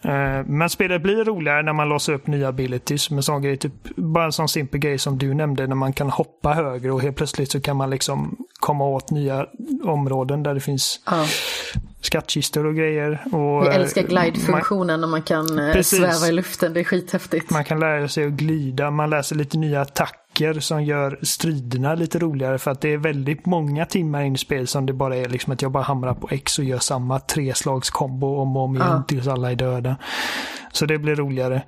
Eh, Men spelet blir roligare när man låser upp nya abilities. Med sån grej, typ, bara en sån simpel grej som du nämnde, när man kan hoppa högre och helt plötsligt så kan man liksom komma åt nya områden där det finns Ja. skattkistor och grejer. Och, Jag älskar eh, glide-funktionen när man kan eh, Precis. sväva i luften. Det är skithäftigt. man kan lära sig att glida, man lär sig lite nya attacker som gör striderna lite roligare för att det är väldigt många timmar in i spel som det bara är liksom att jag bara hamrar på X och gör samma treslagskombo om och om igen Ja. tills alla är döda. Så det blir roligare.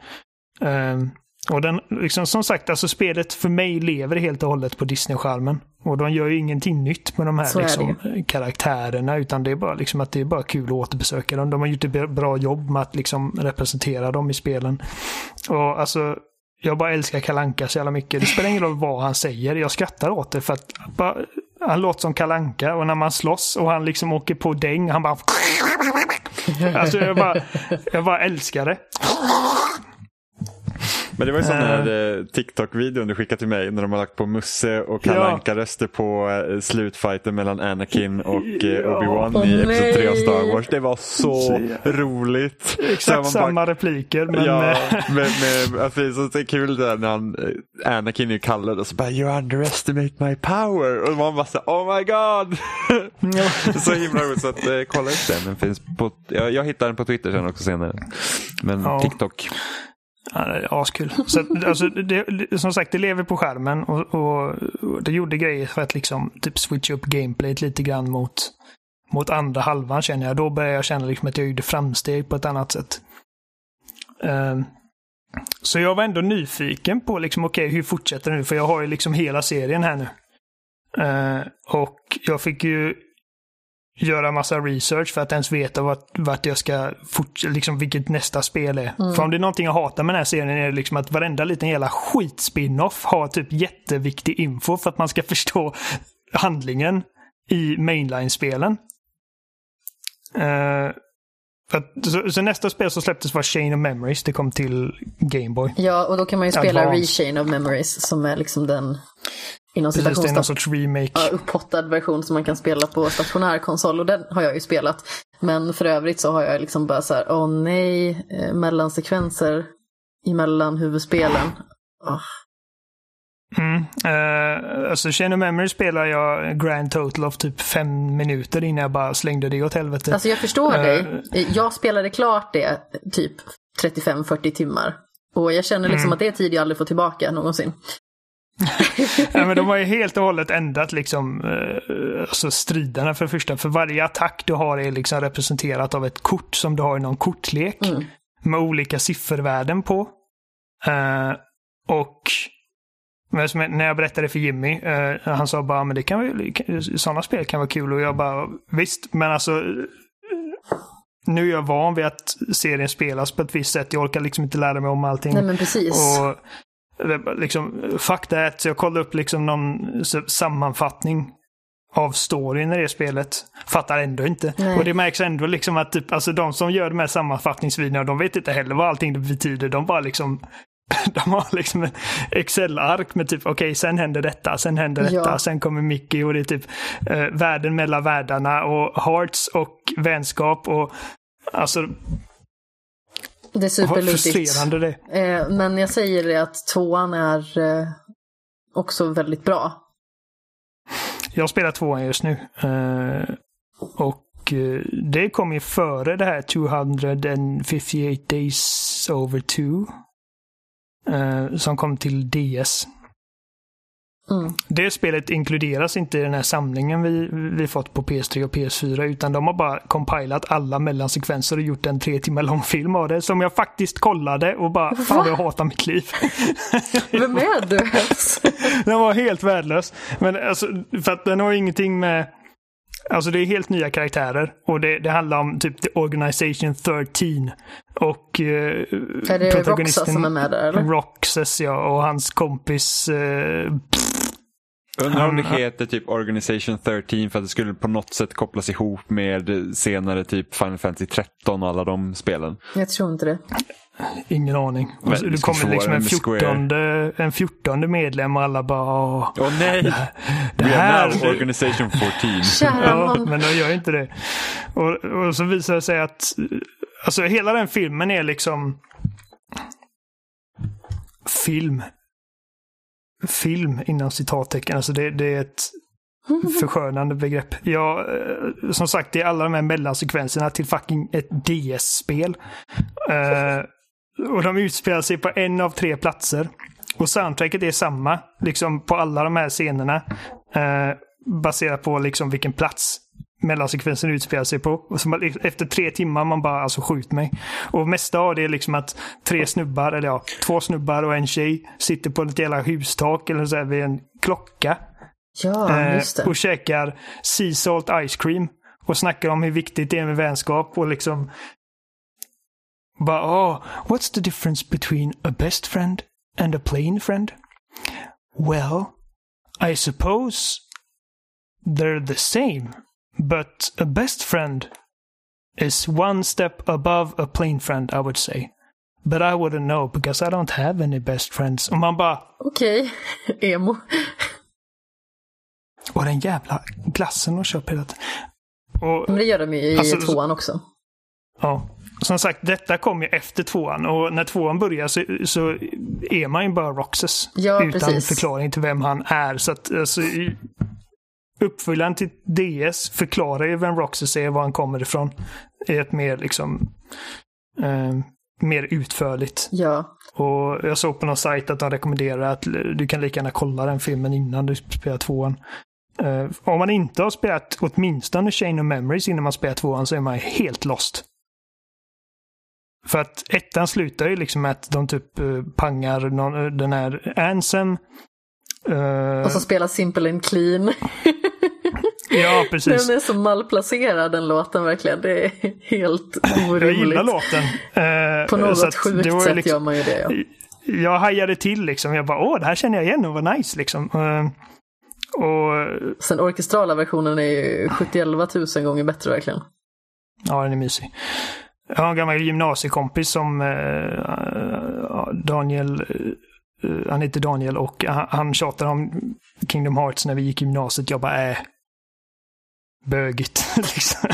Ehm, och den, liksom, som sagt, alltså spelet för mig lever helt och hållet på Disney-skärmen. Och de gör ju ingenting nytt med de här liksom, karaktärerna utan det är bara liksom att det är bara kul att återbesöka dem. De har gjort ett bra jobb med att liksom representera dem i spelen. Och alltså, jag bara älskar Kalanka så jävla mycket. Det spelar ingen roll vad han säger. Jag skrattar åt det för att bara, han låter som Kalanka och när man slåss och han liksom åker på däng, han bara... Alltså jag bara, jag bara älskar det. Men det var ju sån här Eh. eh, TikTok-videon du skickade till mig när de har lagt på Musse och Ja. Kalle Anka-röster på eh, slutfighten mellan Anakin och eh, Ja. Obi-Wan Åh, i Episod 3 av. Star Wars. Det var så Så roligt. Så Exakt bara- samma repliker men... ja, eh, med, med, alltså, det är så är kul där när han, Anakin är ju kallad och så bara you underestimate my power och man bara så oh my god. så himla roligt så att kolla upp den. den finns på, jag, jag hittar den på Twitter sen också senare. Men Ja. TikTok. Ja, det är askul. Så, alltså, det, det, som sagt, det lever på skärmen och, och, och det gjorde grejer för att liksom typ switcha upp gameplayet lite grann mot, mot andra halvan känner jag. Då började jag känna liksom att jag gjorde framsteg på ett annat sätt. Ehm, så jag var ändå nyfiken på liksom, okej, hur fortsätter det nu? För jag har ju liksom hela serien här nu. Uh, och jag fick ju göra massa research för att ens veta vart, vart jag ska fort, liksom vilket nästa spel är. För om det är någonting jag hatar med den här serien är det liksom att varenda liten jävla skitspin-off har typ jätteviktig info för att man ska förstå handlingen i mainline-spelen. För att, så, så nästa spel som släpptes var Chain of Memories. Det kom till Gameboy. Ja, och då kan man ju spela. Rechain of Memories som är liksom den inom Precis, det är någon sorts remake. ja, upphottad version som man kan spela på stationär konsol och den har jag ju spelat. Men för övrigt så har jag liksom bara så här, åh nej, eh, mellansekvenser emellan huvudspelen. Åh, Mm. Uh, alltså Chain of Memories spelar jag grand total of typ fem minuter innan jag bara slängde det åt helvete. Alltså jag förstår Eh. dig. Jag spelade klart det typ 35-40 timmar. Och jag känner liksom att det är tid jag aldrig får tillbaka någonsin. Ja, men de har ju helt och hållet ändrat liksom, eh, alltså striderna för det första. För varje attack du har är liksom representerat av ett kort som du har i någon kortlek. Mm. Med olika siffervärden på. Eh, och när jag berättade för Jimmy, eh, han sa bara men det kan vara, sådana spel kan vara kul. Och jag bara visst, men alltså eh, nu är jag van vid att serien spelas på ett visst sätt. Jag orkar liksom inte lära mig om allting. Nej men precis. Och liksom, that. Så jag kollade upp liksom någon sammanfattning av storyn i det spelet. Fattar ändå inte. Nej. Och det märks ändå liksom att typ, alltså de som gör de här sammanfattningsvideorna, de vet inte heller vad allting det betyder. De bara liksom de har liksom en Excel-ark med typ, okej, sen händer detta, sen händer detta, Ja. sen kommer Mickey och det är typ eh, världen mellan världarna och hearts och vänskap och alltså Det är vad superlutigt. frustrerande det. Eh, men jag säger det att tvåan är eh, också väldigt bra. Jag spelar tvåan just nu. Eh, och det kom ju före det här 258 Days Over 2. eh, som kom till DS. Mm. Det spelet inkluderas inte i den här samlingen vi, vi fått på PS3 och PS4 utan de har bara compilat alla mellansekvenser och gjort en tre timmar lång film av det som jag faktiskt kollade och bara fan vad jag hatar mitt liv. Vem är du ens? Den var helt värdelös. Men alltså, för att den har ingenting med... Alltså det är helt nya karaktärer och det, det handlar om typ The Organization 13. Och eh, Är det Roxa som är med där eller? Roxas ja, och hans kompis eh, Undrar om det heter typ Organization 13 för att det skulle på något sätt kopplas ihop med senare typ Final Fantasy 13 och alla de spelen. Jag tror inte det. Ingen aning. Men, det kommer liksom en fjortonde, en fjortonde medlem och alla bara Åh, Åh nej! det We are här... now Organization 14. Kära Ja, men de gör inte det. Och, och så visar det sig att alltså hela den filmen är liksom film. Film inom citattecken. Alltså det, det är ett förskönande begrepp. Ja, eh, som sagt, det är alla de här mellansekvenserna till fucking ett DS-spel. Uh, eh, och de utspelar sig på en av tre platser. Och soundtracket är samma, liksom på alla de här scenerna. Uh, baserat på liksom vilken plats mellansekvensen utspelar sig på. Och så man, efter tre timmar man bara alltså skjut mig. Och mesta av det är liksom att tre snubbar, eller ja, två snubbar och en tjej sitter på ett jävla hustak eller så här vid en klocka. Ja, Eh, just det. och käkar sea salt ice cream. Och snackar om hur viktigt det är med vänskap och liksom bara, oh, what's the difference between a best friend and a plain friend? Well, I suppose they're the same, but a best friend is one step above a plain friend, I would say. But I wouldn't know because I don't have any best friends. Och man bara, Okej, emo. och den jävla glassen de köper hela tiden. Och Men det gör de ju i Alltså, tvåan också. Ja, som sagt, detta kom ju efter tvåan och när tvåan börjar så, så är man ju bara Roxas. Ja, utan precis. förklaring till vem han är. Så att alltså, uppföljaren till DS förklarar ju vem Roxas är, var han kommer ifrån. I ett mer liksom eh, mer utförligt. Ja, Och jag såg på någon sajt att de rekommenderar att du kan lika gärna kolla den filmen innan du spelar tvåan. Eh, om man inte har spelat åtminstone Chain of Memories innan man spelar tvåan så är man helt lost. För att ettan slutar ju liksom med att de typ eh, pangar någon, eh, den här Ansem. Eh, och så spelar Simple and Clean. Ja, precis. Den är så malplacerad den låten verkligen. Det är helt Jag orimligt. gillar låten. Eh, På något att sjukt ju sätt liksom- gör man ju det. Ja. Jag hajade till liksom. Jag bara, åh, det här känner jag igen och vad nice liksom. Eh, och Sen orkestrala versionen är ju 71 000 gånger bättre verkligen. Ja, den är mysig. Jag har en gammal gymnasiekompis som eh, Daniel, eh, han heter Daniel och han, han tjatar om Kingdom Hearts när vi gick i gymnasiet. Jag bara, äh, bögigt. liksom.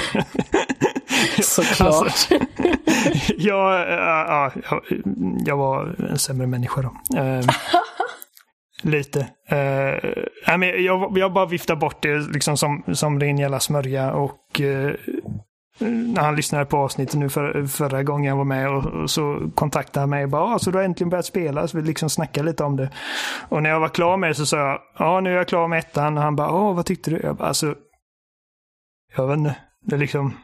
Såklart. Alltså, jag, äh, ja, jag, jag var en sämre människa då. Eh, lite. Eh, men jag, jag bara viftar bort det liksom som, som ren jävla smörja och eh, när han lyssnade på avsnittet nu för, förra gången jag var med och, och så kontaktade han mig och bara ah, så du har äntligen börjat spela så vi liksom snacka lite om det. Och när jag var klar med det så sa jag ja nu är jag klar med ettan och han bara åh vad tyckte du? Jag bara alltså jag vet inte. Det är liksom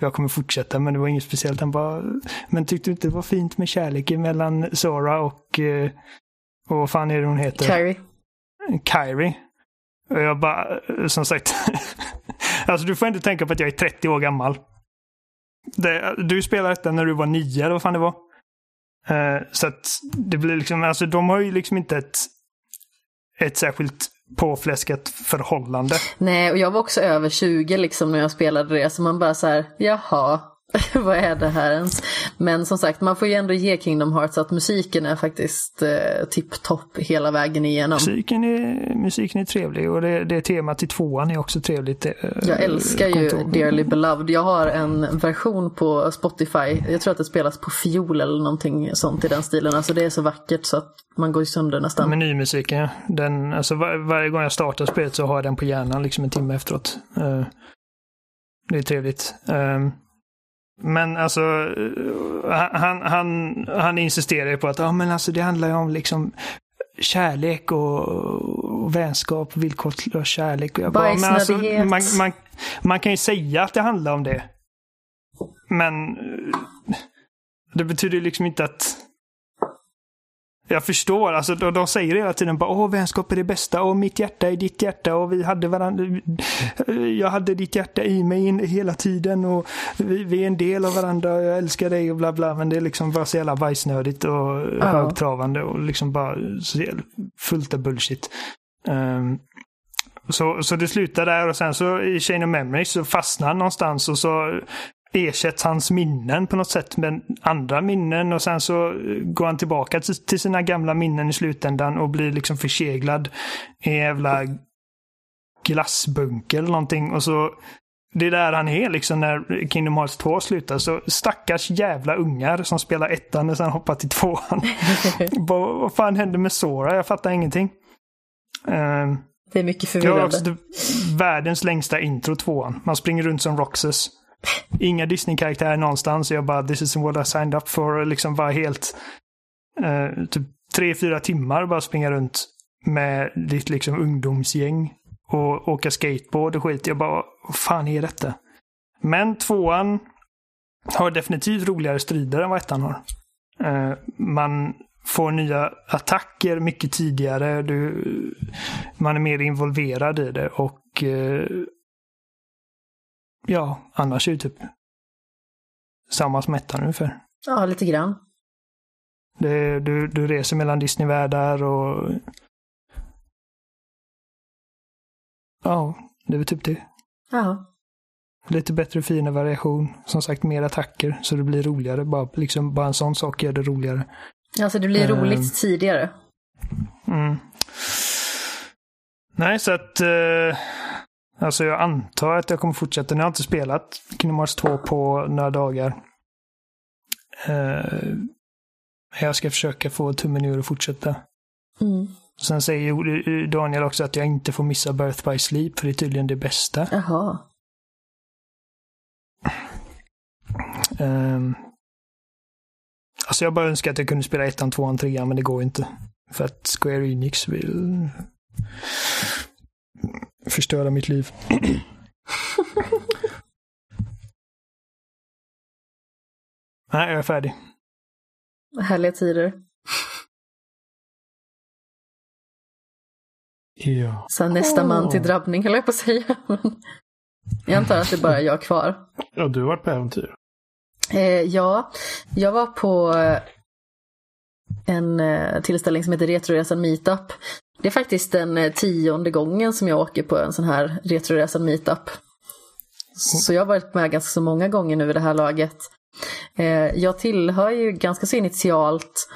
jag kommer fortsätta men det var inget speciellt. Han bara men tyckte du inte det var fint med kärleken mellan Sora och eh, och vad fan är det hon heter? Carrie. Kyrie. Och jag bara, som sagt. alltså du får inte tänka på att jag är 30 år gammal. Det, du spelade detta när du var nio eller vad fan det var. Eh, så att det blir liksom, alltså de har ju liksom inte ett, ett särskilt påfläsket förhållande. Nej, och jag var också över 20 liksom när jag spelade det, så man bara så här, jaha, vad är det här ens? Men som sagt, man får ju ändå ge Kingdom Hearts att musiken är faktiskt eh, tipptopp hela vägen igenom. Musiken är, musiken är trevlig och det, det temat i tvåan är också trevligt. eh, Jag älskar ju kontor. Dearly Beloved. Jag har en version på Spotify. Jag tror att det spelas på fiol eller någonting sånt i den stilen. Alltså det är så vackert så att man går sönder nästan. Menymusiken. Den, alltså var, varje gång jag startar spelet så har jag den på hjärnan liksom en timme efteråt. Eh, det är trevligt. Eh, men alltså, eh, han, han, han insisterar ju på att ah, men alltså, det handlar ju om liksom kärlek och, och vänskap, villkorslös kärlek. Och jag bara, men alltså, man, man, man kan ju säga att det handlar om det. Men eh, det betyder ju liksom inte att jag förstår. Alltså, de, de säger hela tiden bara åh, vänskap är det bästa och mitt hjärta är ditt hjärta och vi hade varandra. Jag hade ditt hjärta i mig in- hela tiden och vi, vi är en del av varandra och jag älskar dig och bla bla. Men det är liksom bara så jävla bajsnödigt och högtravande och liksom bara så fullt av bullshit. Ehm, så, så det slutar där och sen så i Chain of Memories så fastnar han någonstans och så ersätts hans minnen på något sätt med andra minnen och sen så går han tillbaka till, sina gamla minnen i slutändan och blir liksom förseglad i en jävla glassbunker eller någonting och så det är där han är liksom när Kingdom Hearts 2 slutar. Så stackars jävla ungar som spelar ettan och sen hoppar till tvåan. Vad, vad fan hände med Sora? Jag fattar ingenting. Ehm, Det är mycket jag har förvirrande. också typ världens längsta intro tvåan. Man springer runt som Roxas. Inga Disney-karaktärer någonstans. Jag bara, this is what I signed up for. Liksom bara helt... eh, typ tre, fyra timmar bara springa runt med ditt liksom ungdomsgäng. Och åka skateboard och skit. Jag bara, vad fan är detta? Men tvåan har definitivt roligare strider än vad ettan har. Eh, man får nya attacker mycket tidigare. Du, man är mer involverad i det och eh, ja, annars är det typ samma som ettan ungefär. Ja, lite grann. Det, du, du reser mellan Disneyvärldar och ja, det är väl typ det. Ja. Lite bättre fina variation. Som sagt mer attacker så det blir roligare. Bara, liksom, bara en sån sak gör det roligare. Alltså det blir Ehm. roligt tidigare. Mm. Nej, så att... Eh, alltså jag antar att jag kommer fortsätta. Nu har jag inte spelat Kingdom Hearts 2 på några dagar. Eh, jag ska försöka få tummen ur och fortsätta. Mm. Sen säger Daniel också att jag inte får missa Birth by Sleep, för det är tydligen det bästa. Jaha. Um, alltså jag bara önskar att jag kunde spela ettan, tvåan, trean, men det går inte. För att Square Enix vill förstöra mitt liv. Nej, jag är färdig. Härliga tider. Ja. Sen nästa man till drabbning höll jag på att säga. Jag antar att det bara är jag kvar. ja, du har varit på äventyr. Eh, ja, jag var på en eh, tillställning som heter Retroresan Meetup. Det är faktiskt den eh, tionde gången som jag åker på en sån här Retroresan Meetup. Så jag har varit med ganska så många gånger nu i det här laget. Eh, jag tillhör ju ganska så initialt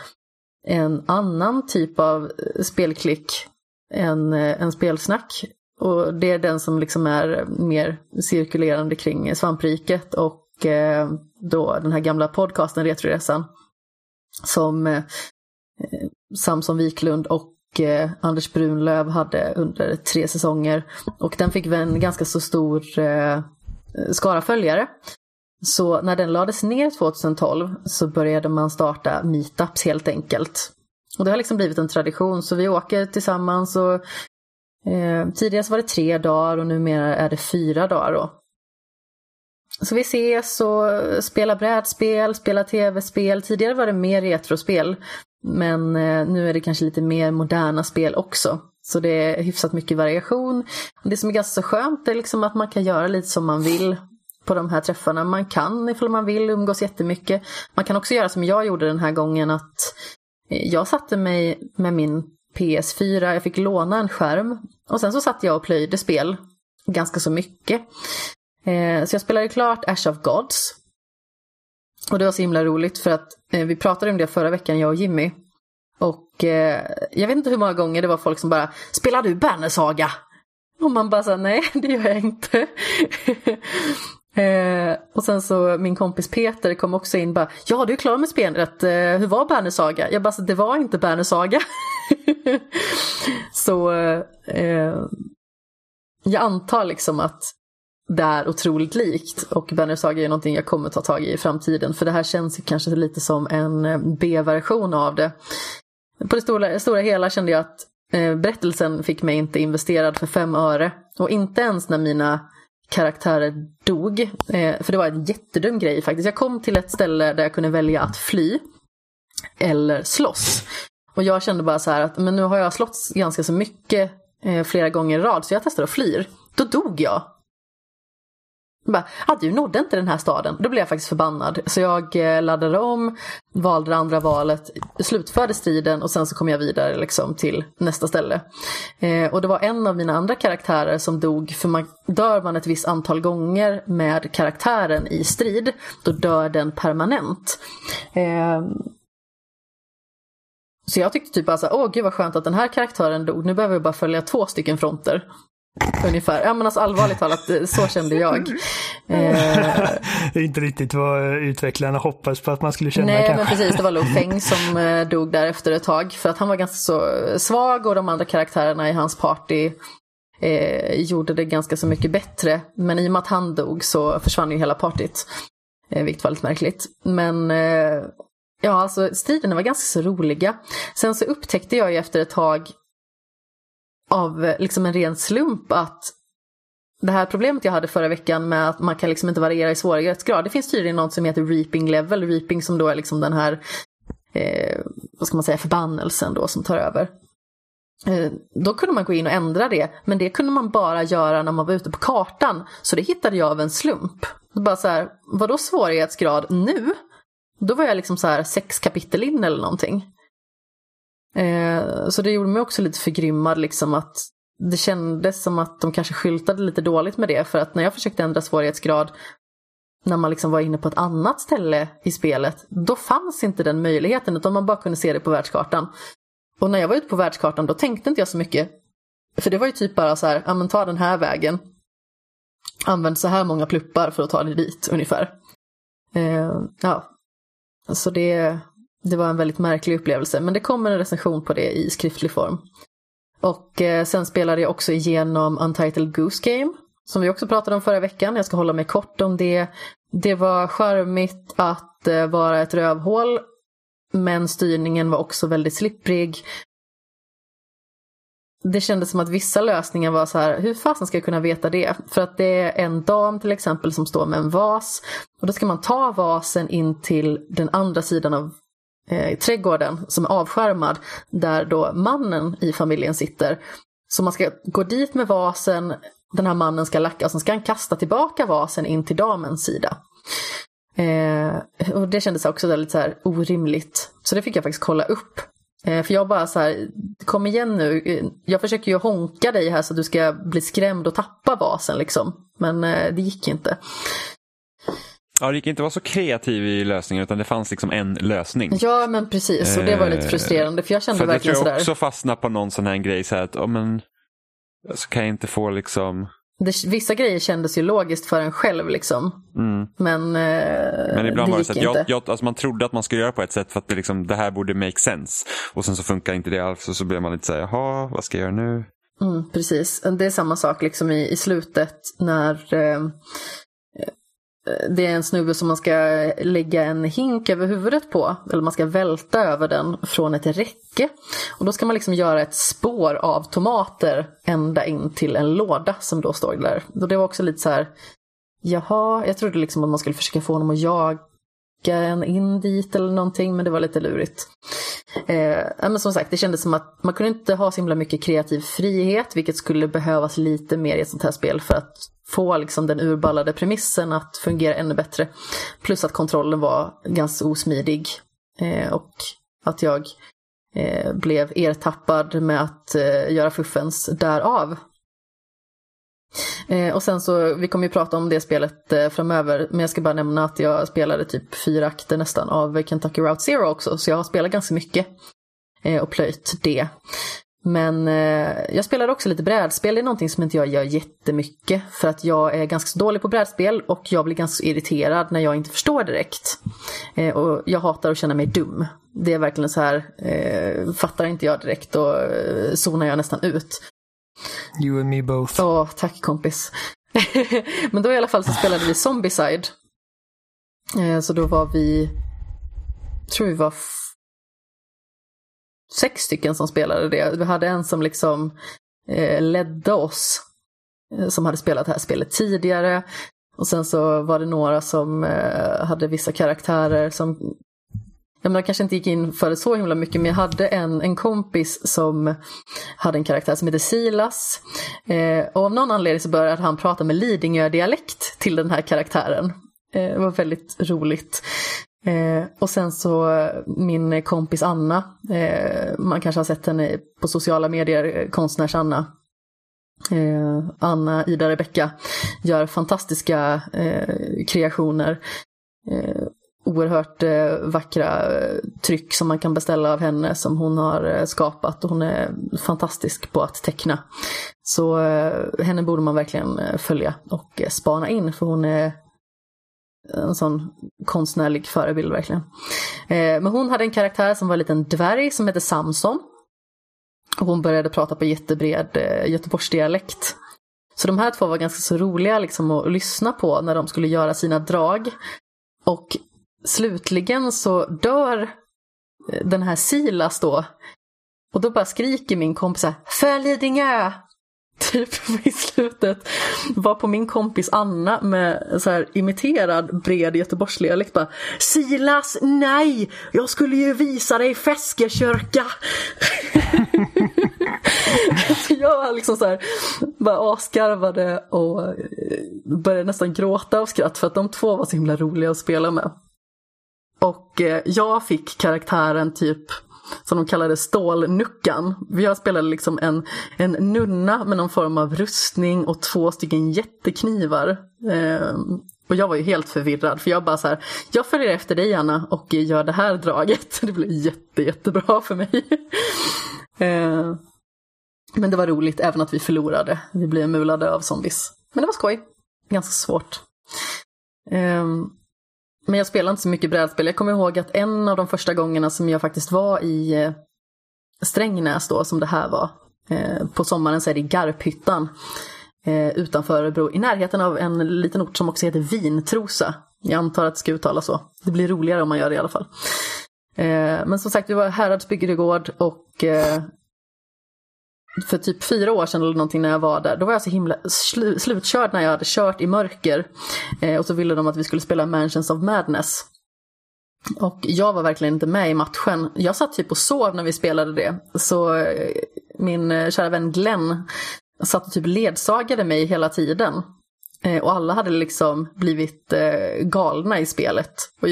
en annan typ av eh, spelklick än, än spelsnack. Och det är den som liksom är mer cirkulerande kring svampriket och då den här gamla podcasten Retroresan. Som Samson Wiklund och eh, Anders Brunlöv hade under tre säsonger. Och den fick väl en ganska så stor eh, skara följare. Så när den lades ner 2012 så började man starta meetups helt enkelt. Och det har liksom blivit en tradition så vi åker tillsammans och eh, tidigare så var det tre dagar och numera är det fyra dagar då. Så vi ses och spelar brädspel, spelar tv-spel. Tidigare var det mer retrospel. Men eh, nu är det kanske lite mer moderna spel också. Så det är hyfsat mycket variation. Det som är ganska så skönt är liksom att man kan göra lite som man vill på de här träffarna. Man kan ifall man vill umgås jättemycket. Man kan också göra som jag gjorde den här gången att eh, jag satte mig med min PS4, jag fick låna en skärm och sen så satt jag och plöjde spel ganska så mycket. Eh, Så jag spelade klart Ash of Gods. Och det var så himla roligt för att eh, vi pratade om det förra veckan, jag och Jimmy. Och eh, jag vet inte hur många gånger det var folk som bara Spelar du Bannersaga? Och man bara sa nej, det gör jag inte. eh, och sen så min kompis Peter kom också in bara Ja, du är klar med spelet. Eh, hur var Bannersaga? Jag bara, så, det var inte Bannersaga. så eh, jag antar liksom att det är otroligt likt och Banner Saga är någonting jag kommer ta tag i i framtiden för det här känns ju kanske lite som en eh, B-version av det. På det stora, stora hela kände jag att eh, berättelsen fick mig inte investerad för fem öre och inte ens när mina karaktärer dog. Eh, för det var en jättedum grej faktiskt. Jag kom till ett ställe där jag kunde välja att fly eller slåss. Och jag kände bara så här att men nu har jag slått ganska så mycket eh, flera gånger i rad så jag testar att flyr. Då dog jag. Bara, ah, du nådde inte den här staden. Då blev jag faktiskt förbannad. Så jag eh, laddade om, valde det andra valet, slutförde striden och sen så kom jag vidare liksom, till nästa ställe. Eh, och det var en av mina andra karaktärer som dog, för man, dör man ett visst antal gånger med karaktären i strid, då dör den permanent. Eh, så jag tyckte typ bara så här, åh gud vad skönt att den här karaktären dog, nu behöver jag bara följa två stycken fronter. Ungefär. Ja men alltså allvarligt talat, så kände jag. Eh, Det är inte riktigt vad utvecklarna hoppas på att man skulle känna nej kanske. men precis, det var Lo Feng som eh, dog där efter ett tag. För att han var ganska så svag och de andra karaktärerna i hans party eh, gjorde det ganska så mycket bättre. Men i och med att han dog så försvann ju hela partyt. Eh, vilket var lite märkligt. Men eh, ja, alltså striderna var ganska så roliga. Sen så upptäckte jag ju efter ett tag av liksom en ren slump att det här problemet jag hade förra veckan med att man kan liksom inte variera i svårighetsgrad. Det finns tydligen något som heter reaping level. Reaping som då är liksom den här, eh, vad ska man säga, förbannelsen då som tar över. Eh, då kunde man gå in och ändra det, men det kunde man bara göra när man var ute på kartan. Så det hittade jag av en slump. Bara så här, vadå svårighetsgrad nu? Då var jag liksom så här sex kapitel in eller någonting. Eh, så det gjorde mig också lite förgrymmad liksom att det kändes som att de kanske skyltade lite dåligt med det för att när jag försökte ändra svårighetsgrad när man liksom var inne på ett annat ställe i spelet, då fanns inte den möjligheten utan man bara kunde se det på världskartan. Och när jag var ute på världskartan då tänkte inte jag så mycket. För det var ju typ bara så här, ja men ta den här vägen. Använd så här många pluppar för att ta dig dit ungefär. Eh, ja, så det, det var en väldigt märklig upplevelse. Men det kommer en recension på det i skriftlig form. Och eh, sen spelade jag också igenom Untitled Goose Game. Som vi också pratade om förra veckan. Jag ska hålla mig kort om det. Det var charmigt att eh, vara ett rövhål. Men styrningen var också väldigt slipprig. Det kändes som att vissa lösningar var så här, hur fasen ska jag kunna veta det? För att det är en dam till exempel som står med en vas. Och då ska man ta vasen in till den andra sidan av eh, trädgården som är avskärmad. Där då mannen i familjen sitter. Så man ska gå dit med vasen, den här mannen ska lacka och sen ska han kasta tillbaka vasen in till damens sida. Eh, och det kändes också väldigt så här orimligt. Så det fick jag faktiskt kolla upp. Eh, för jag bara så här, kom igen nu. Eh, jag försöker ju honka dig här så att du ska bli skrämd och tappa vasen liksom. Men eh, det gick inte. Ja, det gick inte att vara så kreativ i lösningen utan det fanns liksom en lösning. Ja, men precis. Och det var lite Eh, frustrerande för jag kände För verkligen jag tror sådär. jag också fastna på någon sån här grej så här att, oh, men, så kan jag inte få liksom, Det, vissa grejer kändes ju logiskt för en själv liksom. mm. Men, eh, Men ibland det var det så att jag, jag, alltså man trodde att man skulle göra på ett sätt för att det, liksom, det här borde make sense. Och sen så funkar inte det alls och så blev man lite så här, jaha, vad ska jag göra nu? Mm, precis, det är samma sak liksom i, i slutet när eh, det är en snubbe som man ska lägga en hink över huvudet på. Eller man ska välta över den från ett räcke. Och då ska man liksom göra ett spår av tomater ända in till en låda som då står där. Och det var också lite så här, jaha, jag trodde liksom att man skulle försöka få honom att jaga en in dit eller någonting, men det var lite lurigt. Eh, men som sagt, det kändes som att man kunde inte ha så himla mycket kreativ frihet, vilket skulle behövas lite mer i ett sånt här spel för att få liksom, den urballade premissen att fungera ännu bättre. Plus att kontrollen var ganska osmidig eh, och att jag eh, blev ertappad med att eh, göra fuffens därav. Eh, och sen så, vi kommer ju prata om det spelet eh, framöver, men jag ska bara nämna att jag spelade typ fyra akter nästan av Kentucky Route Zero också, så jag har spelat ganska mycket eh, och plöjt det. Men eh, jag spelade också lite brädspel, det är någonting som inte jag gör jättemycket för att jag är ganska dålig på brädspel och jag blir ganska irriterad när jag inte förstår direkt. Eh, och jag hatar att känna mig dum. Det är verkligen så här, eh, fattar inte jag direkt då eh, zonar jag nästan ut. You and me both. Åh, tack kompis. Men då i alla fall så spelade vi Zombieside. Eh, Så då var vi, tror vi var sex stycken som spelade det. Vi hade en som liksom eh, ledde oss, eh, som hade spelat det här spelet tidigare. Och sen så var det några som eh, hade vissa karaktärer som jag menar, jag kanske inte gick in för det så himla mycket, men jag hade en, en kompis som hade en karaktär som heter Silas. Eh, och av någon anledning så började han prata med Lidingö-dialekt till den här karaktären. Eh, det var väldigt roligt. Eh, och sen så min kompis Anna, eh, man kanske har sett henne på sociala medier, eh, konstnärs-Anna. Eh, Anna Ida Rebecka gör fantastiska eh, kreationer. Eh, oerhört eh, vackra eh, tryck som man kan beställa av henne som hon har eh, skapat hon är fantastisk på att teckna. Så eh, henne borde man verkligen eh, följa och spana in för hon är en sån konstnärlig förebild verkligen. Eh, men hon hade en karaktär som var en liten dvärg som hette Samson. Och hon började prata på jättebred eh, göteborgsdialekt. Så de här två var ganska så roliga liksom att lyssna på när de skulle göra sina drag. Och slutligen så dör eh, den här Silas då. Och då bara skriker min kompis så här, för Lidingö! Typ i slutet var på min kompis Anna med så här imiterad bred göteborgsdialekt bara Silas, nej! Jag skulle ju visa dig Feskekörka! Så jag var liksom så här, bara asgarvade och eh, började nästan gråta av skratt för att de två var så himla roliga att spela med. Och eh, jag fick karaktären typ som de kallade Stålnuckan. Jag spelade liksom en, en nunna med någon form av rustning och två stycken jätteknivar. Eh, och jag var ju helt förvirrad för jag bara så här, jag följer efter dig Anna och gör det här draget. Det blev jätte, jättebra för mig. eh, men det var roligt även att vi förlorade. Vi blev mulade av zombies. Men det var skoj. Ganska svårt. Um, men jag spelar inte så mycket brädspel. Jag kommer ihåg att en av de första gångerna som jag faktiskt var i eh, Strängnäs då, som det här var. Eh, på sommaren så är det i Garphyttan. Eh, utanför Örebro, i närheten av en liten ort som också heter Vintrosa. Jag antar att det ska uttalas så. Det blir roligare om man gör det i alla fall. Men som sagt, vi var Häradsbygdegård och för typ fyra år sedan eller någonting när jag var där, då var jag så himla slu slutkörd när jag hade kört i mörker. Eh, och så ville de att vi skulle spela Mansions of Madness. Och jag var verkligen inte med i matchen. Jag satt typ och sov när vi spelade det. Så eh, min eh, kära vän Glenn satt och typ ledsagade mig hela tiden. Eh, och alla hade liksom blivit eh, galna i spelet. Och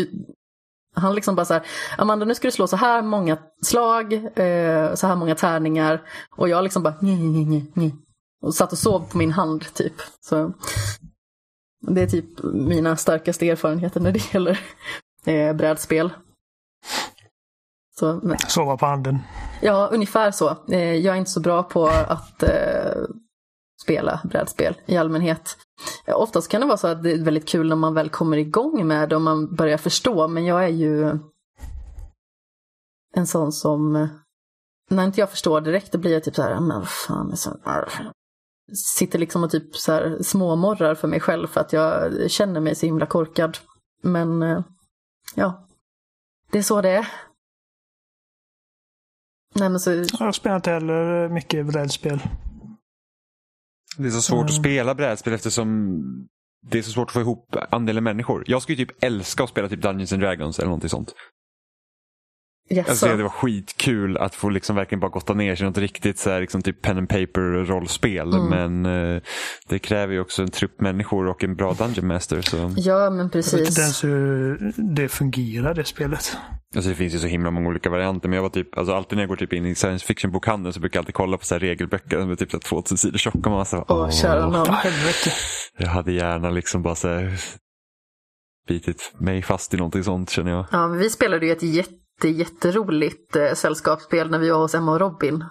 han liksom bara så här, Amanda nu ska du slå så här många slag, eh, så här många tärningar. Och jag liksom bara, nej, nej, nej, nej. Och satt och sov på min hand typ. Så det är typ mina starkaste erfarenheter när det gäller eh, brädspel. Så, men... Sova på handen. Ja, ungefär så. Eh, jag är inte så bra på att eh, spela brädspel i allmänhet. Eh, oftast kan det vara så att det är väldigt kul när man väl kommer igång med det och man börjar förstå, men jag är ju en sån som, eh, när inte jag förstår direkt, då blir jag typ så här, ah, men vad fan, så, sitter liksom och typ så här småmorrar för mig själv för att jag känner mig så himla korkad. Men eh, ja, det är så det är. Nej, men så... Jag spelar inte heller mycket brädspel. Det är så svårt mm. att spela brädspel eftersom det är så svårt att få ihop andelen människor. Jag skulle typ älska att spela typ Dungeons and Dragons eller någonting sånt. Yes, alltså, det var skitkul att få liksom verkligen bara gotta ner sig i något riktigt så här, liksom typ pen and paper rollspel. Mm. Men eh, det kräver ju också en trupp människor och en bra Dungeon Master. Så. Ja, men precis. Jag vet inte ens hur det fungerar det spelet. Alltså det finns ju så himla många olika varianter. Men jag var typ, alltså alltid när jag går typ in i science fiction-bokhandeln så brukar jag alltid kolla på så regelböcker som är typ så 2000 sidor tjocka. Man så, åh, kära nån. Jag hade gärna liksom bara så här, bitit mig fast i någonting sånt känner jag. Ja, vi spelade ju ett jätte jätte, jätteroligt eh, sällskapsspel när vi var hos Emma och Robin.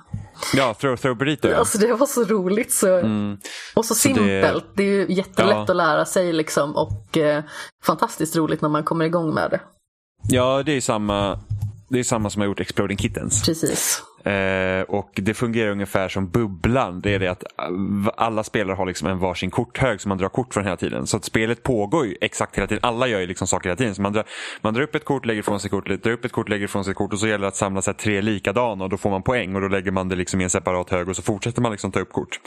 Ja, Throw Throw Burrito. Ja. Alltså det var så roligt så... Mm. och så, så simpelt. Det... det... är ju jättelätt ja. att lära sig liksom och eh, fantastiskt roligt när man kommer igång med det. Ja, det är samma, det är samma som har gjort Exploding Kittens. Precis. Eh, och det fungerar ungefär som bubblan. Det är det att eh, alla spelare har liksom en varsin korthög som man drar kort från hela tiden. Så att spelet pågår ju exakt hela tiden. Alla gör ju liksom saker hela tiden. Så man, drar, man drar upp ett kort, lägger ifrån sig kort, drar upp ett kort, lägger ifrån sig kort och så gäller det att samla sig tre likadana och då får man poäng och då lägger man det liksom i en separat hög och så fortsätter man liksom ta upp kort.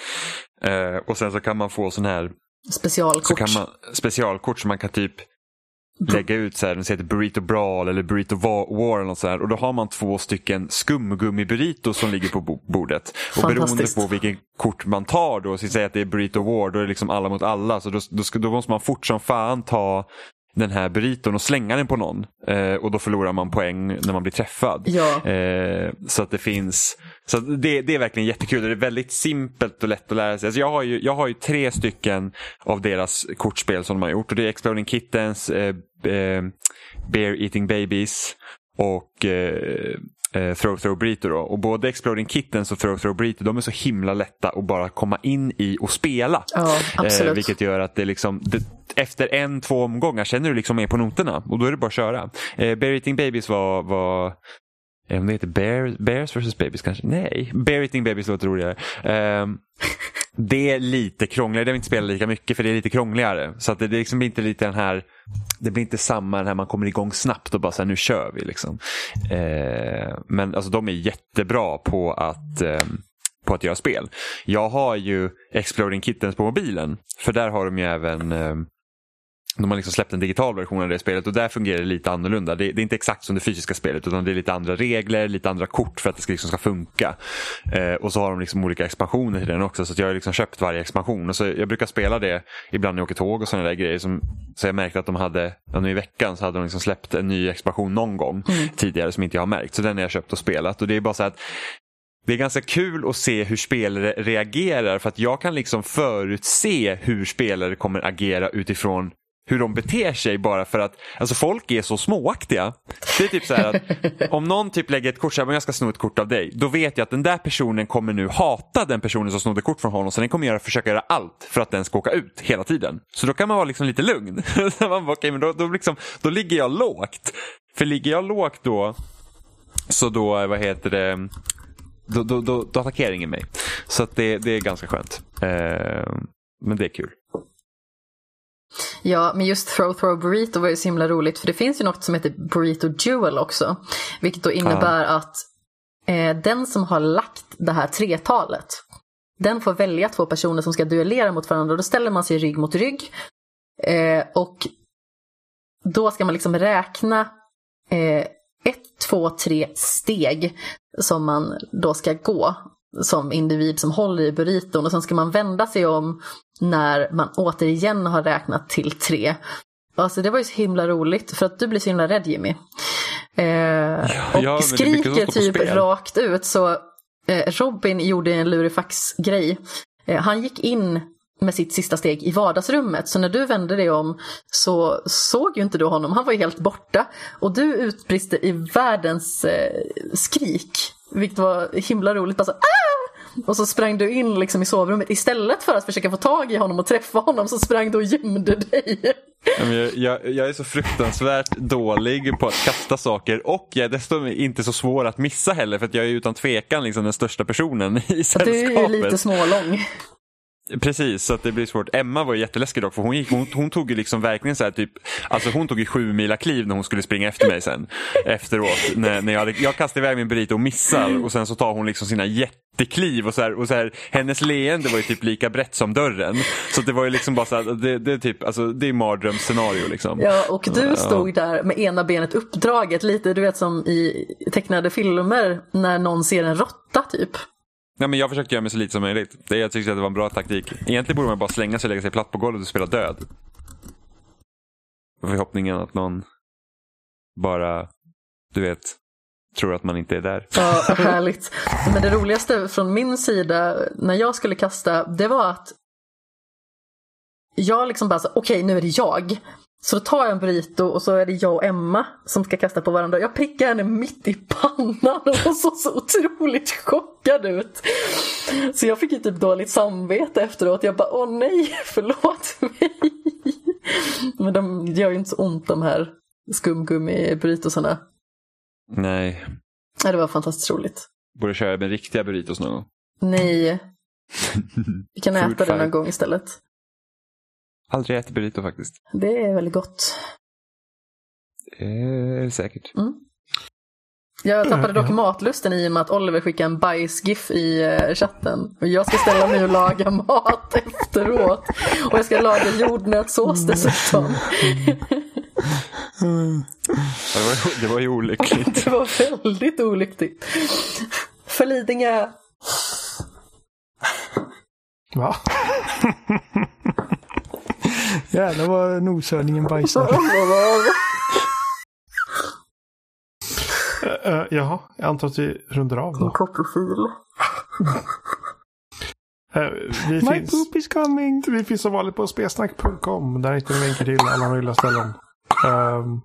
Eh, och sen så kan man få sån här Specialkort. Så kan man, specialkort som man kan typ lägga ut så här, den heter Burrito Brawl eller Burrito War eller något så här, och då har man två stycken skumgummi-burritos som ligger på bordet. Och beroende på vilken kort man tar då, så säga att det är Burrito War, då är det liksom alla mot alla. Så då, då, ska, då måste man fort som fan ta den här burriton och slänga den på någon. Eh, och då förlorar man poäng när man blir träffad. Ja. Eh, så att det finns så det, det är verkligen jättekul. Det är väldigt simpelt och lätt att lära sig. Alltså jag, har ju, jag har ju tre stycken av deras kortspel som de har gjort. Och det är Exploding Kittens, eh, eh, Bear Eating Babies och eh, eh, Throw Throw Burrito. Då. Och både Exploding Kittens och Throw Throw Burrito de är så himla lätta att bara komma in i och spela. Ja, absolut. Eh, vilket gör att det liksom, det, efter en, två omgångar känner du liksom med på noterna och då är det bara att köra. Eh, Bear Eating Babies var, var om det heter Bear, Bears vs Babies kanske? Nej, Bear Eating Babies låter roligare. Um, det är lite krångligare, det vill inte spela lika mycket för det är lite krångligare. Så att det, det liksom blir inte lite den här, det blir inte samma när man kommer igång snabbt och bara så här, nu kör vi. Liksom. Eh, men alltså de är jättebra på att eh, på att göra spel. Jag har ju Exploding Kittens på mobilen. För där har de ju även um, de har liksom släppt en digital version av det spelet och där fungerar det lite annorlunda. Det, det, är inte exakt som det fysiska spelet utan det är lite andra regler, lite andra kort för att det ska, liksom ska funka. Eh, och så har de liksom olika expansioner till den också så jag har liksom köpt varje expansion. Och så jag brukar spela det ibland när jag åker tåg och sådana där grejer. Som, så jag märkte att de hade, ja, nu i veckan så hade de liksom släppt en ny expansion någon gång mm. tidigare som inte jag har märkt. Så den har jag köpt och spelat. Och det är bara så att det är ganska kul att se hur spelare reagerar för att jag kan liksom förutse hur spelare kommer agera utifrån hur de beter sig bara för att alltså folk är så småaktiga. Det är typ så här att om någon typ lägger ett kort så här, jag ska sno ett kort av dig. Då vet jag att den där personen kommer nu hata den personen som snodde kort från honom. Så den kommer göra, försöka göra allt för att den ska åka ut hela tiden. Så då kan man vara liksom lite lugn. man bara, okay, men då, då, liksom, då ligger jag lågt. För ligger jag lågt då så då, vad heter det, då, då, då, då attackerar ingen mig. Så att det, det är ganska skönt. Eh, men det är kul. Ja, men just Throw Throw Burrito var ju så himla roligt för det finns ju något som heter Burrito Duel också. Vilket då innebär ah. att eh, den som har lagt det här tretalet den får välja två personer som ska duellera mot varandra då ställer man sig rygg mot rygg. Eh, och då ska man liksom räkna eh, ett, två, tre steg som man då ska gå som individ som håller i burriton och sen ska man vända sig om när man återigen har räknat till tre. Alltså det var ju så himla roligt för att du blir så himla rädd Jimmy. Eh, och ja, skriker typ rakt ut så eh, Robin gjorde en lurifax-grej. Eh, han gick in med sitt sista steg i vardagsrummet. Så när du vände dig om så såg ju inte du honom, han var ju helt borta. Och du utbrister i världens eh, skrik, vilket var himla roligt. Alltså, ah! Och så sprang du in liksom i sovrummet. Istället för att försöka få tag i honom och träffa honom så sprang du och gömde dig. Jag, jag, jag, är så fruktansvärt dålig på att kasta saker och jag är dessutom inte så svår att missa heller för att jag är utan tvekan liksom den största personen i sällskapet. Du är ju lite smålång. Precis, så att det blir svårt. Emma var jätteläskig dock för hon, gick, hon, hon tog ju liksom verkligen så här typ, alltså hon tog ju sju mila kliv när hon skulle springa efter mig sen. Efteråt. När, när jag, hade, jag kastade iväg min burrito och missar och sen så tar hon liksom sina jättekliv och så här, och så här, hennes leende var ju typ lika brett som dörren. Så det var ju liksom bara så här, det, det är typ, alltså det är mardrömsscenario liksom. Ja, och du stod där med ena benet uppdraget, lite du vet som i tecknade filmer när någon ser en råtta typ. Nej, men jag försökte göra mig så lite som möjligt. Det, jag tyckte att det var en bra taktik. Egentligen borde man bara slänga sig och lägga sig platt på golvet och spela död. Förhoppningen att någon bara, du vet, tror att man inte är där. Ja, härligt. Men det roligaste från min sida när jag skulle kasta, det var att jag liksom bara okej okay, nu är det jag. Så då tar jag en burrito och så är det jag och Emma som ska kasta på varandra. Jag prickar henne mitt i pannan och hon såg så otroligt chockad ut. Så jag fick ju typ dåligt samvete efteråt. Jag bara, åh nej, förlåt mig. Men de gör ju inte så ont de här skumgummi-burritosarna. Nej. Nej, det var fantastiskt roligt. Borde köra med riktiga burritos någon gång. Nej. Vi kan äta det någon gång istället. Aldrig ätit burrito faktiskt. Det är väldigt gott. Det är säkert. Mm. Jag tappade dock matlusten i och med att Oliver skickade en bajsgif i eh, chatten. Och jag ska ställa mig och laga mat efteråt. Och jag ska laga jordnötssås mm. dessutom. Det, var, det var ju olyckligt. Det var väldigt olyckligt. För Lidingö. Va? Jävlar vad noshörningen bajsar. uh, uh, jaha, jag antar att vi rundar av då. Copperfield. Uh, vi My finns, poop is coming. Vi finns som vanligt på spesnack.com. Där hittar ni länkar till alla möjliga ställen. Um,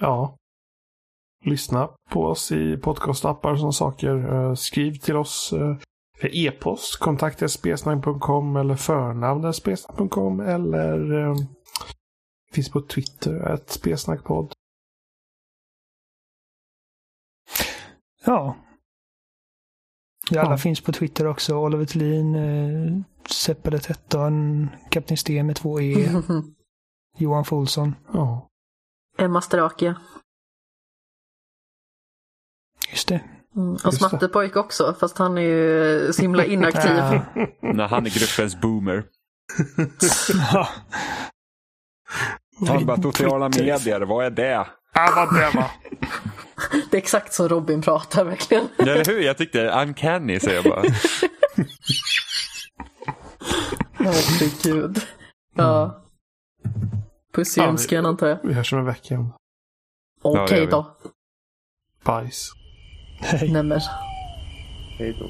ja. Lyssna på oss i podcastappar och sådana saker. Uh, skriv till oss. Uh, e-post, kontakta.spesnang.com eller förnamn.spesnang.com eller eh, finns på Twitter, ett spesnackpodd. Ja. Vi alla ja. finns på Twitter också. Oliver Thulin, eh, Seppele 13, Kapten Sten med två E. Johan Folsson. Ja. Emma Strake. Just det. Mm, och Smattepojk också, fast han är ju så himla inaktiv. Nej, han är gruppens boomer. Han bara sociala medier, vad är det? Vad det är exakt så Robin pratar verkligen. Ja, eller hur? Jag tyckte uncanny säger jag bara. Herregud. Ja. Puss i ljumsken antar jag. Vi hörs om en vecka Okej vi. då. Bajs. Nämen. Hej då.